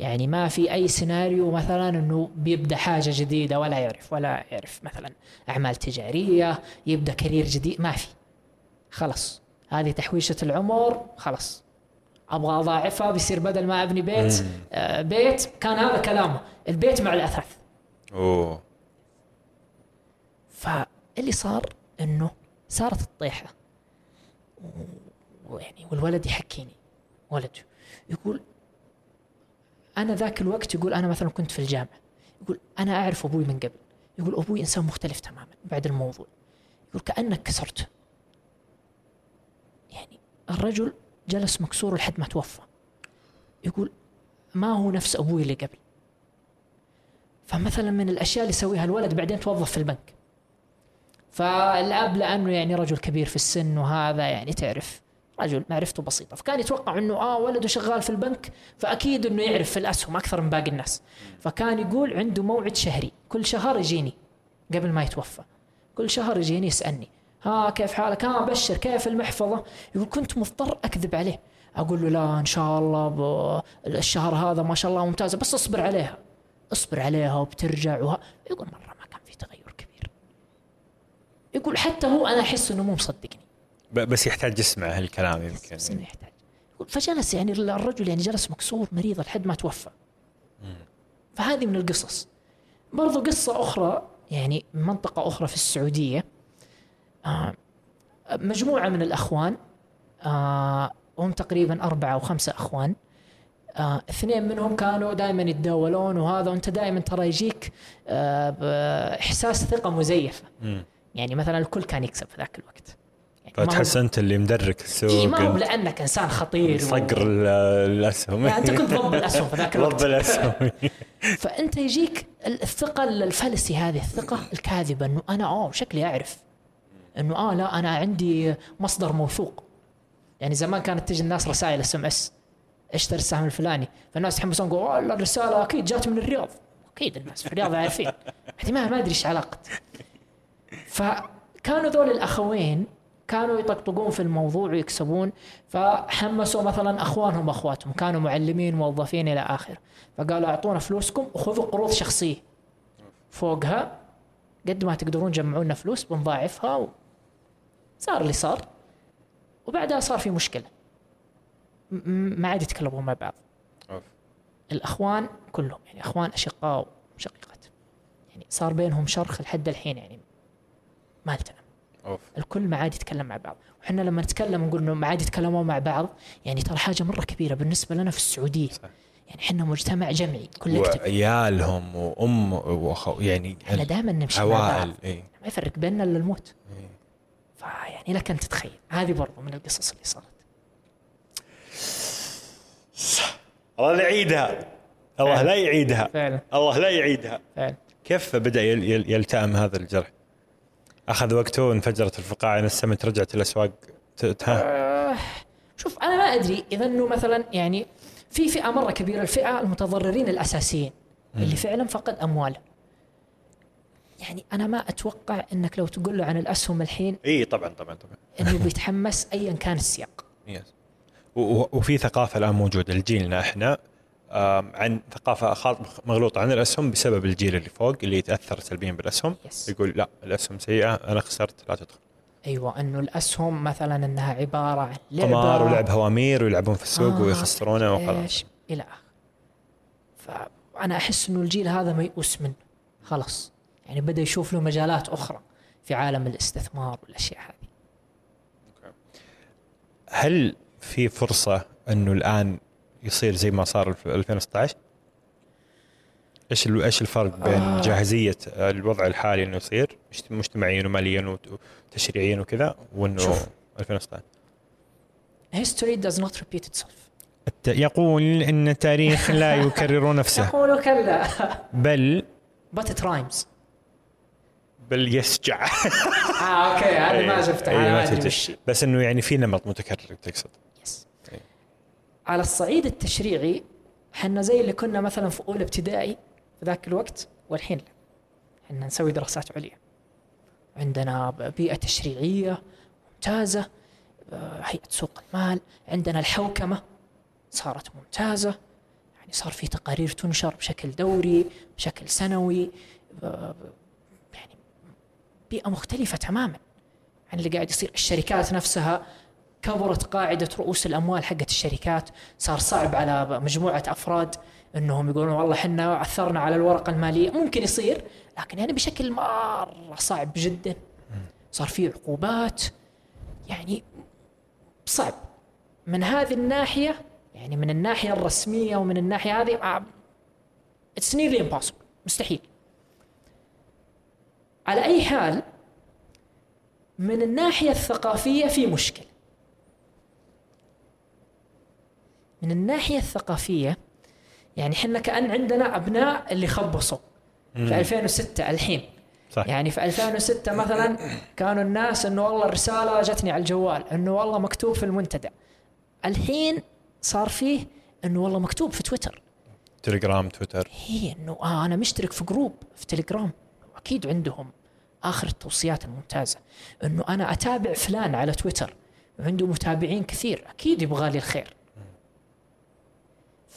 S3: يعني ما في أي سيناريو مثلا إنه بيبدأ حاجة جديدة ولا يعرف ولا يعرف مثلا أعمال تجارية يبدأ career جديد ما في. خلص هذه تحويشة العمر خلص أبغى أضاعفها بيصير بدل ما أبني بيت آه بيت كان هذا كلامه. البيت مع الاثاث
S2: أوه.
S3: فاللي صار إنه صارت الطيحة. ويعني والولد يحكيني. ولد يقول أنا ذاك الوقت يقول أنا مثلا كنت في الجامعة يقول أنا أعرف أبوي من قبل يقول أبوي إنسان مختلف تماما بعد الموضوع يقول كأنك كسرته يعني الرجل جلس مكسور لحد ما توفى يقول ما هو نفس أبوي اللي قبل. فمثلا من الأشياء اللي يسويها الولد بعدين توظف في البنك. فالأب لأنه يعني رجل كبير في السن وهذا يعني تعرف. رجل معرفته بسيطة. فكان يتوقع إنه آه ولده شغال في البنك فأكيد إنه يعرف في الأسهم أكثر من باقي الناس. فكان يقول عنده موعد شهري كل شهر يجيني قبل ما يتوفى. كل شهر يجيني يسألني ها كيف حالك؟ ها بشر كيف المحفظة؟ يقول كنت مضطر أكذب عليه. أقول له لا إن شاء الله الشهر هذا ما شاء الله ممتازة بس اصبر عليها. اصبر عليها وبترجع وها يقول مرة ما كان في تغير كبير. يقول حتى هو أنا أحس إنه مو مصدقني.
S2: بس يحتاج يسمع هالكلام يمكن.
S3: بس إنه يحتاج. فجلس يعني الرجل يعني جلس مكسور مريض لحد ما توفى. فهذه من القصص. برضو قصة أخرى يعني من منطقة أخرى في السعودية. آه مجموعة من الأخوان آه هم تقريبا أربعة أو خمسة أخوان. آه اثنين منهم كانوا دائما يتداولون وهذا وأنت دائما ترى يجيك آه باحساس ثقة
S2: مزيفة.
S3: يعني مثلا الكل كان يكسب في ذاك الوقت.
S2: فتحس انت اللي مدرك السوق
S3: إيه ما هو لأنك إنسان خطير و-
S2: صقر ال-
S3: الأسهم. أنت كنت ضب الأسهم في ذاك الوقت.
S2: ضب الأسهم. [LAUGHS]
S3: فأنت يجيك الثقة ال false هذه الثقة الكاذبة إنه أنا اوه شكلي أعرف. إنه آه لا أنا عندي مصدر موثوق. يعني زمان كانت تجي الناس رسائل SMS. اشتري السهم الفلاني؟ فالناس يتحمسون يقول والله الرسالة أكيد جات من الرياض. أكيد الناس في الرياض عارفين. [LAUGHS] ما أدري إيش علاقة. فكانوا ذول الأخوين كانوا يطقطقون في الموضوع ويكسبون فحمسوا مثلا أخوانهم واخواتهم كانوا معلمين موظفين إلى اخره فقالوا أعطونا فلوسكم وخذوا قروض شخصية. فوقها قد ما تقدرون جمعوا لنا فلوس بنضاعفها و... صار اللي صار. وبعدها صار في مشكلة. ما عاد يتكلمون مع بعض.
S2: أوف.
S3: الأخوان كلهم يعني أخوان أشقاء وشقيقات يعني صار بينهم شرخ لحد الحين يعني ما نتكلم
S2: أوف.
S3: الكل ما عاد يتكلم مع بعض. وحنا لما نتكلم نقول إنه ما عاد يتكلمون مع بعض يعني ترى حاجة مرة كبيرة بالنسبة لنا في السعودية.
S2: صح.
S3: يعني حنا مجتمع جمعي كولكتيف
S2: وعيالهم وأم وأخو يعني
S3: إحنا دائما نمشي مع بعض.
S2: عوائل اي
S3: ما يفرق بيننا إلا الموت.
S2: إيه.
S3: فيعني لك أن تتخيل. هذه برضو من القصص اللي صارت.
S2: الله لا يعيدها. الله. لا يعيدها.
S3: فعلا.
S2: الله لا يعيدها.
S3: فعلا.
S2: كيف بدأ يل- يل- يلتئم هذا الجرح؟ أخذ وقته وانفجرت الفقاعة نسمت رجعت الاسواق ت- ت-
S3: شوف أنا ما أدري إذا إنه مثلا يعني في فئة مرة كبيرة الفئة المتضررين الأساسيين اللي فعلا فقد امواله يعني أنا ما أتوقع إنك لو تقول له عن الأسهم الحين
S2: إي طبعا طبعا طبعا.
S3: إنه بيتحمس ايا كان السياق.
S2: يس وفي ثقافة الآن موجودة لجيلنا إحنا عن ثقافة خاط- مغلوطه عن الأسهم بسبب الجيل اللي فوق اللي يتأثر سلبيا بالأسهم.
S3: يس.
S2: يقول لا الأسهم سيئة أنا خسرت لا تدخل.
S3: أيوه أنه الأسهم مثلا إنها عبارة عن لعبة.
S2: قمار ولعب هوامير ويلعبون في السوق
S3: آه،
S2: ويخسرونه وخلاص.
S3: إلى آخره. فأنا أحس إنه الجيل هذا ميؤوس منه. خلاص. يعني بدأ يشوف له مجالات أخرى في عالم الاستثمار والأشياء هذه.
S2: هل في فرصة إنه الآن يصير زي ما صار في 2016 إيش إيش الفرق بين
S3: آه.
S2: جاهزية الوضع الحالي إنه يصير مجت- مجتمعيا وماليا وت- وتشريعيا وكذا وإنه
S3: شوف.
S2: 2016
S3: history does not repeat itself.
S2: يقول إن التاريخ لا [LAUGHS] يكرر نفسه.
S3: يقول كلا.
S2: بل
S3: but it rhymes.
S2: بل يسجع. [LAUGHS]
S3: آه أوكي هذا ما
S2: إيه،
S3: شفته
S2: إيه، بس إنه يعني في نمط متكرر تقصد.
S3: على الصعيد التشريعي حنا زي اللي كنا مثلا في أولى ابتدائي في ذاك الوقت والحين لا. حنا نسوي دراسات عليا. عندنا بيئة تشريعية ممتازة آه، هيئة سوق المال عندنا الحوكمة صارت ممتازة. يعني صار في تقارير تنشر بشكل دوري بشكل سنوي آه، يعني بيئة مختلفة تماما عن اللي قاعد يصير. الشركات نفسها كبرت قاعدة رؤوس الأموال حقت الشركات. صار صعب على مجموعة أفراد أنهم يقولون والله حنا عثرنا على الورقة المالية. ممكن يصير لكن يعني بشكل مرة صعب جدا. صار في عقوبات. يعني صعب. من هذه الناحية يعني من الناحية الرسمية ومن الناحية هذه it's nearly impossible مستحيل. على أي حال من الناحية الثقافية في مشكلة. من الناحية الثقافية يعني إحنا كأن عندنا أبناء اللي خبصوا في 2006 الحين.
S2: صح.
S3: يعني في 2006 مثلا كانوا الناس إنه والله الرسالة جتني على الجوال إنه والله مكتوب في المنتدى. الحين صار فيه إنه والله مكتوب في Twitter.
S2: Telegram Twitter.
S3: هي إنه آه أنا مشترك في group في تليجرام. أكيد عندهم آخر التوصيات الممتازة. إنه أنا أتابع فلان على تويتر. وعنده متابعين كثير. أكيد يبغى لي الخير.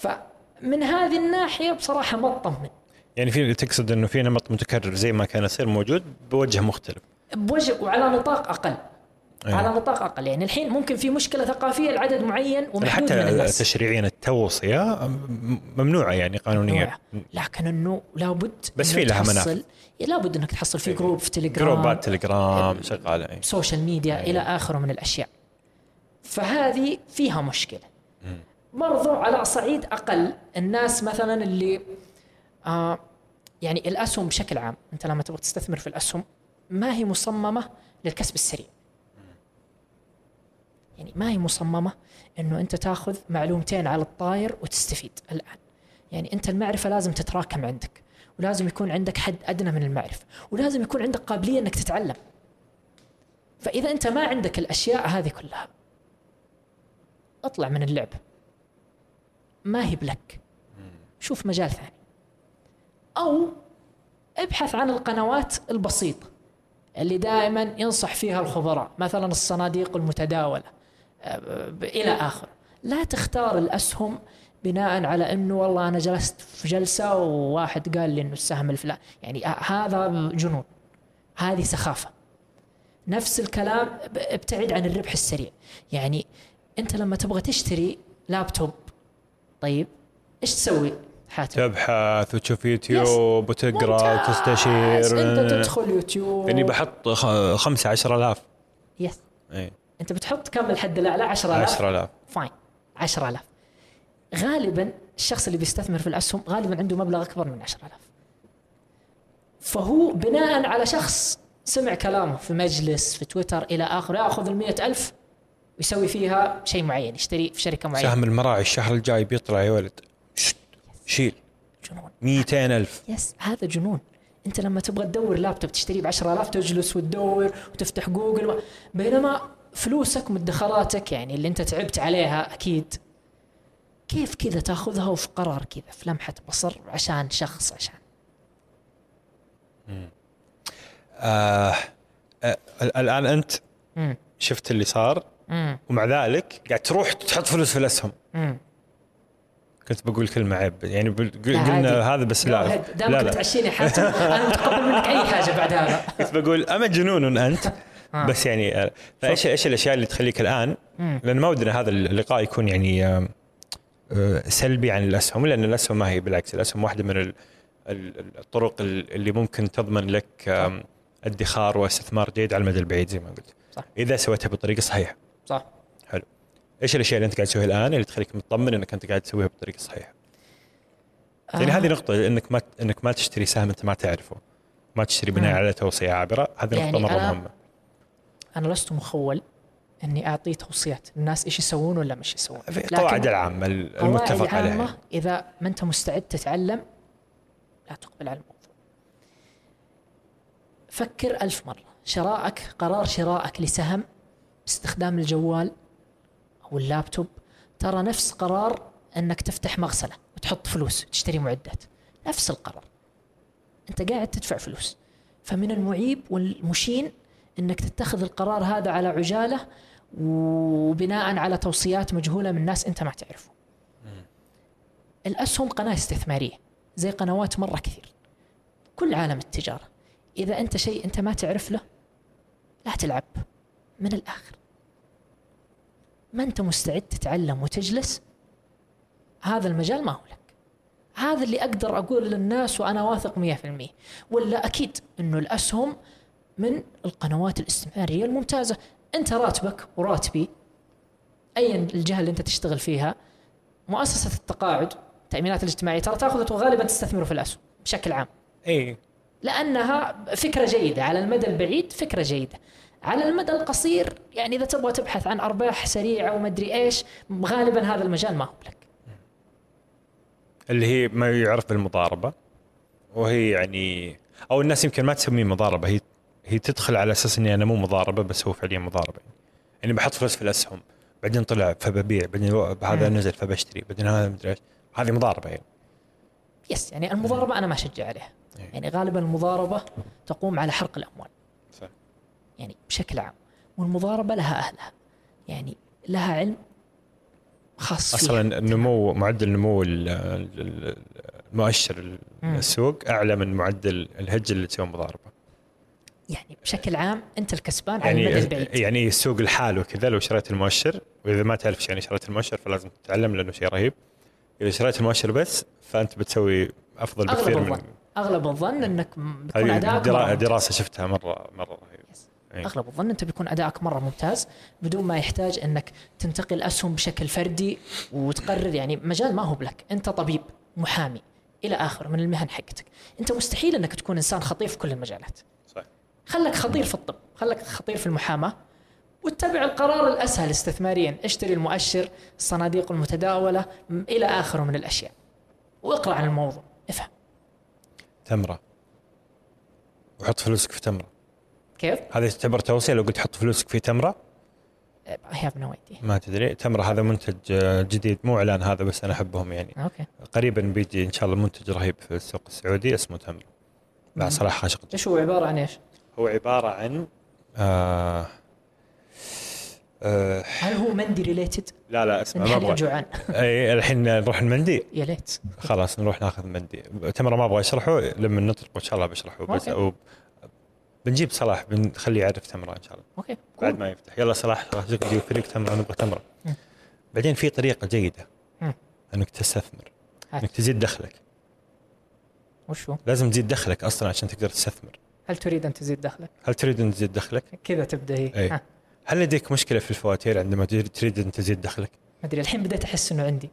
S3: فمن هذه الناحية بصراحة ما اطمن
S2: يعني في تقصد إنه في نمط متكرر زي ما كان يصير موجود بوجه مختلف.
S3: بوجه وعلى نطاق أقل.
S2: أيوة.
S3: على نطاق أقل. يعني الحين ممكن في مشكلة ثقافية لعدد معين
S2: يعني
S3: ومحدود من
S2: حتى
S3: الناس.
S2: تشريعيا التوصية م- ممنوعة يعني قانونيا.
S3: ممنوعة. لكن إنه لابد
S2: بس في لها
S3: تحصل-
S2: منافذ.
S3: لابد إنك تحصل في group في تليجرام
S2: جروبات تليجرام شغالة أي.
S3: social media إلى آخره من الأشياء. فهذه فيها مشكلة. برضو على صعيد أقل. الناس مثلا اللي آه يعني الأسهم بشكل عام أنت لما تبغى تستثمر في الأسهم ما هي مصممة للكسب السريع. يعني ما هي مصممة إنه أنت تاخذ معلومتين على الطاير وتستفيد الآن. يعني أنت المعرفة لازم تتراكم عندك ولازم يكون عندك حد أدنى من المعرفة ولازم يكون عندك قابلية إنك تتعلم. فإذا أنت ما عندك الأشياء هذه كلها اطلع من اللعبه ما هي بلك. شوف مجال ثاني. أو ابحث عن القنوات البسيطة اللي دائما ينصح فيها الخبراء مثلا الصناديق المتداولة أه، ب- إلى اخره لا تختار الأسهم بناء على إنه والله أنا جلست في جلسة وواحد قال لي إنه السهم الفلاني. يعني ه- هذا جنون. هذه سخافة. نفس الكلام ابتعد عن الربح السريع. يعني أنت لما تبغى تشتري لابتوب طيب إيش تسوي؟ حاتم.
S2: تبحث وتشوف يوتيوب
S3: وتقرأ.
S2: وتستشير.
S3: أنت تدخل يوتيوب.
S2: يعني بحط خ- خمسة عشر آلاف.
S3: yes
S2: أي
S3: أنت بتحط كم الحد الأعلى؟ 10000
S2: عشر آلاف.
S3: fine 10000 غالبا الشخص اللي بيستثمر في الأسهم غالبا عنده مبلغ أكبر من 10000 فهو بناء على شخص سمع كلامه في مجلس في تويتر إلى آخره يأخذ ال ألف ويسوي فيها شيء معين يشتري في شركة معينة.
S2: سهم المراعي الشهر الجاي بيطلع يا ولد. شيل.
S3: جنون.
S2: 200 ألف.
S3: يس هذا جنون. انت لما تبغى تدور لابتوب تشتريه ب 10000 تجلس وتدور وتفتح جوجل و... بينما فلوسك ومدخراتك يعني اللي انت تعبت عليها أكيد. كيف كذا تاخذها وفي قرار كذا في لمحة بصر عشان شخص عشان.
S2: آه آه الآن أنت
S3: امم
S2: شفت اللي صار. ومع ذلك قاعد تروح تحط فلوس في الأسهم.
S3: امم
S2: كنت بقول كلمة عيب يعني قلنا. هذا بس لا
S3: دامك
S2: لا لا.
S3: بتعشيني حاتم أنا متقبل منك أي حاجة بعد هذا [LAUGHS]
S2: كنت بقول أما جنون أنت
S3: آه.
S2: بس يعني آه، فايش إيش الأشياء اللي تخليك
S3: الآن.
S2: لأن ما ودنا هذا اللقاء يكون يعني آه، سلبي عن الأسهم لأن الأسهم ما هي بالعكس الأسهم واحدة من ال- ال- الطرق ال- اللي ممكن تضمن لك ادخار واستثمار جيد على المدى البعيد زي ما قلت.
S3: صح.
S2: إذا سويتها بطريقة صحيحة.
S3: صح.
S2: حلو. إيش الأشياء اللي أنت قاعد تسويها الآن اللي تخليك مطمن إنك أنت قاعد تسويها بطريقة صحيحة؟ يعني
S3: آه.
S2: هذه نقطة إنك ما إنك ما تشتري سهم أنت ما تعرفه. ما تشتري بناء
S3: مم.
S2: على توصية عابرة. هذه
S3: يعني
S2: نقطه مرة
S3: أنا-
S2: مهمة.
S3: أنا لست مخول إني أعطي توصيات. الناس إيش يسوون ولا مش يسوون؟
S2: القواعد العامة المتفق عليها.
S3: عامة إذا ما أنت مستعد تتعلم لا تقبل على الموضوع. فكر ألف مرة. شرائك قرار شرائك لسهم باستخدام الجوال أو اللابتوب ترى نفس قرار أنك تفتح مغسلة وتحط فلوس تشتري معدات. نفس القرار. أنت قاعد تدفع فلوس. فمن المعيب والمشين أنك تتخذ القرار هذا على عجالة وبناء على توصيات مجهولة من ناس أنت ما تعرفهم الأسهم قناة استثمارية زي قنوات مرة كثير. كل عالم التجارة. إذا أنت شيء أنت ما تعرف له لا تلعب. من الآخر. ما أنت مستعد تتعلم وتجلس؟ هذا المجال ما هو لك. هذا اللي أقدر أقول للناس وأنا واثق مية في المية. ولا أكيد أنه الأسهم من القنوات الاستثمارية الممتازة. أنت راتبك وراتبي ايا الجهة اللي أنت تشتغل فيها مؤسسة التقاعد التامينات الاجتماعية ترى تاخذ وغالبا تستثمر في الأسهم بشكل عام.
S2: اي
S3: لأنها فكرة جيدة على المدى البعيد فكرة جيدة. على المدى القصير يعني إذا تبغى تبحث عن أرباح سريعة ومدري إيش غالبا هذا المجال ما هو لك
S2: اللي هي ما يعرف بالمضاربة وهي يعني أو الناس يمكن ما تسميه مضاربة هي هي تدخل على أساس إني أنا مو مضاربة بس هو فعليا مضاربة يعني بحط فلوس في الأسهم بعدين طلع فببيع بعدين هذا. نزل فبشتري بعدين هذا مدري إيش هذه مضاربة يعني
S3: يس يعني المضاربة أنا ما أشجع عليها
S2: إيه.
S3: يعني غالبا المضاربة تقوم على حرق
S2: الأموال.
S3: يعني بشكل عام والمضاربة لها أهلها يعني لها علم خاص فيها.
S2: أصلا النمو معدل نمو ال- ال- ال- المؤشر. السوق أعلى من معدل الهج اللي تسوي مضاربة
S3: يعني بشكل عام أنت الكسبان على المدى
S2: يعني
S3: البعيد
S2: يعني السوق لحاله كذا لو شريت المؤشر وإذا ما تعرف يعني شريت المؤشر فلازم تتعلم لأنه شيء رهيب إذا شريت المؤشر بس فأنت بتسوي
S3: أفضل
S2: بكثير من
S3: الظن أغلب الظن
S2: إنك
S3: مرة ممتاز.
S2: دراسة شفتها مره مرة رهيبة
S3: يس.
S2: إيه.
S3: أغلب الظن أنت بيكون أدائك مرة ممتاز بدون ما يحتاج إنك تنتقل أسهم بشكل فردي وتقرر يعني مجال ما هو بلك. أنت طبيب محامي إلى اخره من المهن حقتك. أنت مستحيل إنك تكون إنسان خطير في كل المجالات.
S2: صح
S3: خلك خطير في الطب خلك خطير في المحاماة واتبع القرار الأسهل استثماريا. اشتري المؤشر الصناديق المتداولة إلى اخره من الأشياء. واقرأ عن الموضوع. افهم.
S2: تمرة. وحط فلوسك في تمرة.
S3: كيف؟
S2: هذه تعتبر توصية لو قلت حط فلوسك في تمرة؟
S3: I have no idea.
S2: ما تدري. تمرة هذا منتج آه، جديد مو إعلان هذا بس أنا أحبهم يعني.
S3: okay.
S2: قريبا بيجي إن شاء الله منتج رهيب في السوق السعودي اسمه تمرة. مع. صلاح خاشقجي
S3: إيش هو؟ عبارة عن إيش؟
S2: هو عبارة عن آه آه
S3: هل هو مندي related؟
S2: لا لا اسمع ما أبغى.
S3: جوعان [LAUGHS]
S2: اي الحين نروح المندي.
S3: يا ليت.
S2: خلاص نروح ناخذ مندي. تمرة ما أبغى اشرحه لما نطلق إن شاء الله بشرحه بس. أو بنجيب صلاح بنخليه يعرف تمرة إن شاء الله
S3: okay
S2: بعد. ما يفتح يلا صلاح خاشقجي وفريق تمرة نبغى
S3: تمرة.
S2: بعدين في طريقة
S3: جيدة.
S2: أنك تستثمر. أنك تزيد دخلك
S3: وش هو؟
S2: لازم تزيد دخلك أصلا عشان تقدر تستثمر
S3: هل تريد أن تزيد دخلك؟
S2: هل تريد أن تزيد دخلك
S3: كذا تبدأ هي
S2: أي.
S3: ها،
S2: هل لديك مشكلة في الفواتير عندما تريد- أن تزيد دخلك
S3: ما أدري الحين بديت أحس إنه عندي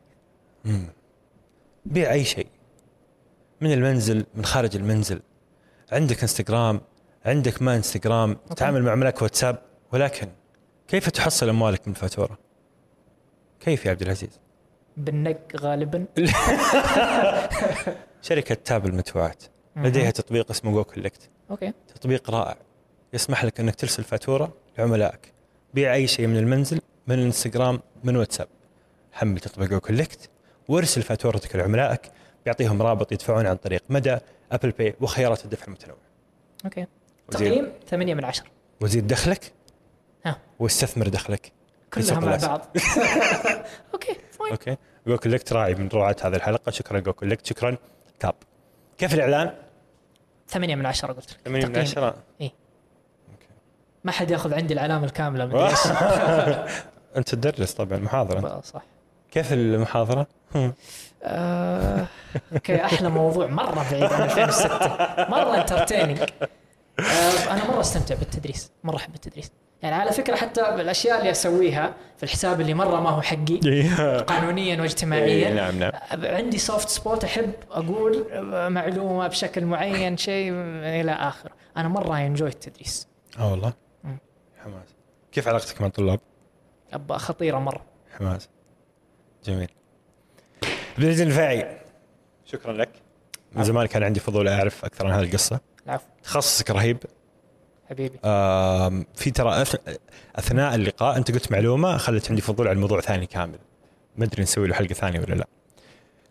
S2: مم. بيع أي شيء من المنزل من خارج المنزل عندك إنستغرام عندك ما انستغرام تتعامل مع عملاء واتساب ولكن كيف تحصل أموالك من الفاتوره؟ كيف يا عبد العزيز؟
S3: بالنق غالبا. [LAUGHS]
S2: شركة Tap المدفوعات لديها تطبيق اسمه goCollect
S3: okay.
S2: تطبيق رائع. يسمح لك أنك ترسل فاتورة لعملائك. بيع أي شيء من المنزل من الانستغرام من واتساب. حمل تطبيق goCollect وارسل فاتورتك لعملائك. بيعطيهم رابط يدفعون عن طريق مدى Apple Pay وخيارات الدفع
S3: المتنوعة.
S2: okay.
S3: تقييم 8 من 10
S2: وزيد دخلك؟
S3: ها.
S2: واستثمر دخلك.
S3: كلها مع. بعض. [LAUGHS] okay
S2: fine okay. goCollect راعي من رعاة هذه الحلقة. شكرا goCollect شكرا. Tap. كيف الإعلان؟
S3: 8 من 10 قلت لك.
S2: 8 من
S3: تقييم.
S2: 10
S3: ما حد يأخذ عندي العلامه الكامله مدري إيش [LAUGHS] [LAUGHS]
S2: أنت تدرس طبعا محاضرة.
S3: صح.
S2: كيف المحاضرة؟
S3: آه، okay أحلى موضوع مرة بعيد عن 2006 مرة entertaining أنا مرة أستمتع بالتدريس مرة أحب التدريس. يعني على فكرة حتى الأشياء اللي أسويها في الحساب اللي مرة ما هو حقي [LAUGHS] قانونيا
S2: إيه،
S3: واجتماعيا
S2: نعم. نعم
S3: عندي soft spot أحب أقول معلومة بشكل معين شيء إلى اخره أنا مرة انجوي التدريس.
S2: آه والله. حماس. كيف علاقتك مع الطلاب؟
S3: أبقى خطيرة مرة.
S2: حماس. جميل. عبد العزيز النفاعي شكرا لك. من زمان كان عندي فضول أعرف أكثر عن هذه القصة.
S3: العفو
S2: تخصصك رهيب.
S3: حبيبي.
S2: آم، في ترى أثناء اللقاء أنت قلت معلومة خلت عندي فضول على الموضوع ثاني كامل. ما أدري نسوي له حلقة ثانية ولا لا.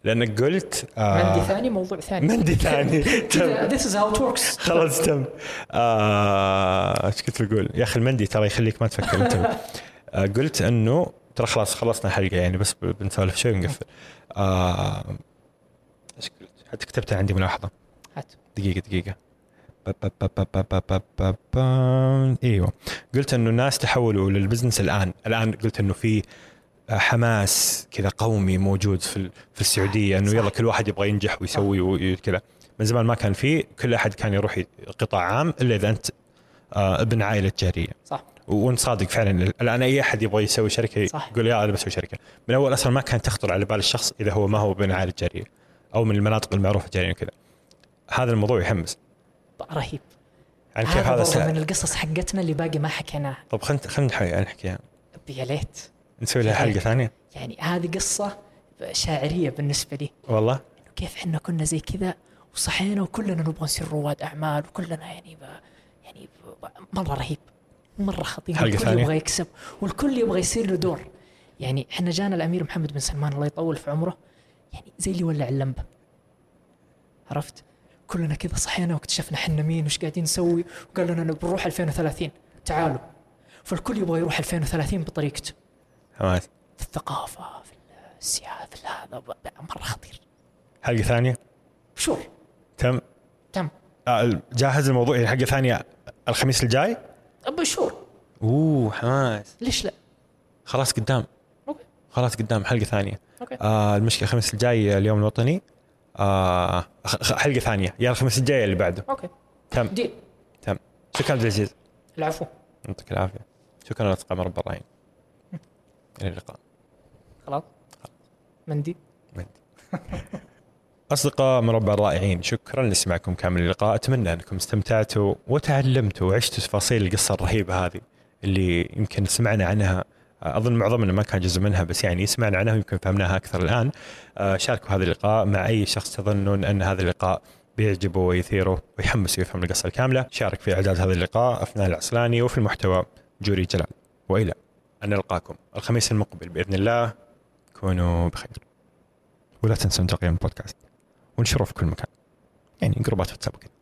S2: لأنك قلت آه،
S3: مندي ثاني موضوع ثاني.
S2: مندي ثاني. [LAUGHS] [LAUGHS] تم.
S3: Is how it works.
S2: خلاص تم. آه، إيش كنت بقول؟ يا أخي المندي ترى يخليك ما تفكر أنت. [LAUGHS] آه، قلت أنه ترى خلاص خلصنا حلقة يعني بس بنسولف شوي ونقفل. آه، إيش قلت؟ حتى كتبتها عندي ملاحظة.
S3: هات
S2: دقيقة دقيقة. إيوه. قلت إنه الناس تحولوا للبزنس الآن. الآن قلت إنه في حماس كذا قومي موجود في في السعودية إنه يلا كل واحد يبغى ينجح ويسوي وكذا. من زمان ما كان في كل أحد كان يروح قطاع عام إلا إذا أنت آه ابن عائلة جارية.
S3: صح.
S2: وأنت صادق فعلا. الآن أي أحد يبغى يسوي شركة
S3: صح.
S2: يقول يا أنا بسوي شركة. من أول أصلا ما كانت تخطر على بال الشخص إذا هو ما هو ابن عائلة جارية أو من المناطق المعروفة جارية وكذا. هذا الموضوع يحمس.
S3: رهيب.
S2: يعني كيف
S3: هذا
S2: سهل
S3: من القصص حقتنا اللي باقي ما حكيناها
S2: طب خلينا خلينا نحكيها
S3: يا ليت.
S2: نسوي لها حلقة ثانية؟
S3: يعني هذه قصة شاعرية بالنسبة لي.
S2: والله؟
S3: كيف إحنا كنا زي كذا وصحينا وكلنا نبغى نصير رواد أعمال وكلنا يعني ب... يعني ب... مرة رهيب. مرة خطير.
S2: حلقة
S3: والكل
S2: ثانية؟
S3: يبغى يكسب. والكل يبغى يصير له دور. يعني إحنا جانا الأمير محمد بن سلمان الله يطول في عمره. يعني زي اللي ولع اللمبة. عرفت؟ كلنا كذا صحينا واكتشفنا إحنا مين وش قاعدين نسوي. وقال لنا بنروح 2030 تعالوا. فالكل يبغى يروح 2030 بطريقته
S2: حماس
S3: في الثقافة في السياسة في هذا مرة خطير.
S2: حلقه ثانية؟
S3: شور
S2: تم
S3: تم
S2: آه، جاهز الموضوع؟ يعني حلقه ثانية الخميس الجاي؟
S3: أبو شور
S2: أوه حماس.
S3: ليش لا؟
S2: خلاص قدام.
S3: okay.
S2: خلاص قدام حلقة ثانية.
S3: okay.
S2: آه المشكلة الخميس الجاي اليوم الوطني. آه حلقة ثانية. يا الخميس الجاي اللي بعده.
S3: okay.
S2: تم.
S3: deal
S2: تم. شكرا عبد العزيز.
S3: العفو.
S2: يعطيك العافية. شكرا لأصدقاء مربع الرائعين إلى اللقاء.
S3: خلاص. مندي [LAUGHS]
S2: أصدقاء مربع الرائعين شكرا لسماعكم كامل اللقاء أتمنى أنكم استمتعتوا وتعلمتوا وعشتوا تفاصيل القصة الرهيبة هذه اللي يمكن سمعنا عنها أظن معظمنا ما كان جزء منها بس يعني سمعنا عنها ويمكن فهمناها أكثر الآن. آه، شاركوا هذا اللقاء مع أي شخص تظنون أن هذا اللقاء بيعجبه ويثيره ويحمسه يفهم القصة الكاملة. شارك في إعداد هذا اللقاء أفنان العسلاني وفي المحتوى جوري جلال. وإلى أن نلقاكم الخميس المقبل بإذن الله. كونوا بخير. ولا تنسوا تقييم البودكاست. وانشروه في كل مكان. يعني جروبات واتساب وكذا.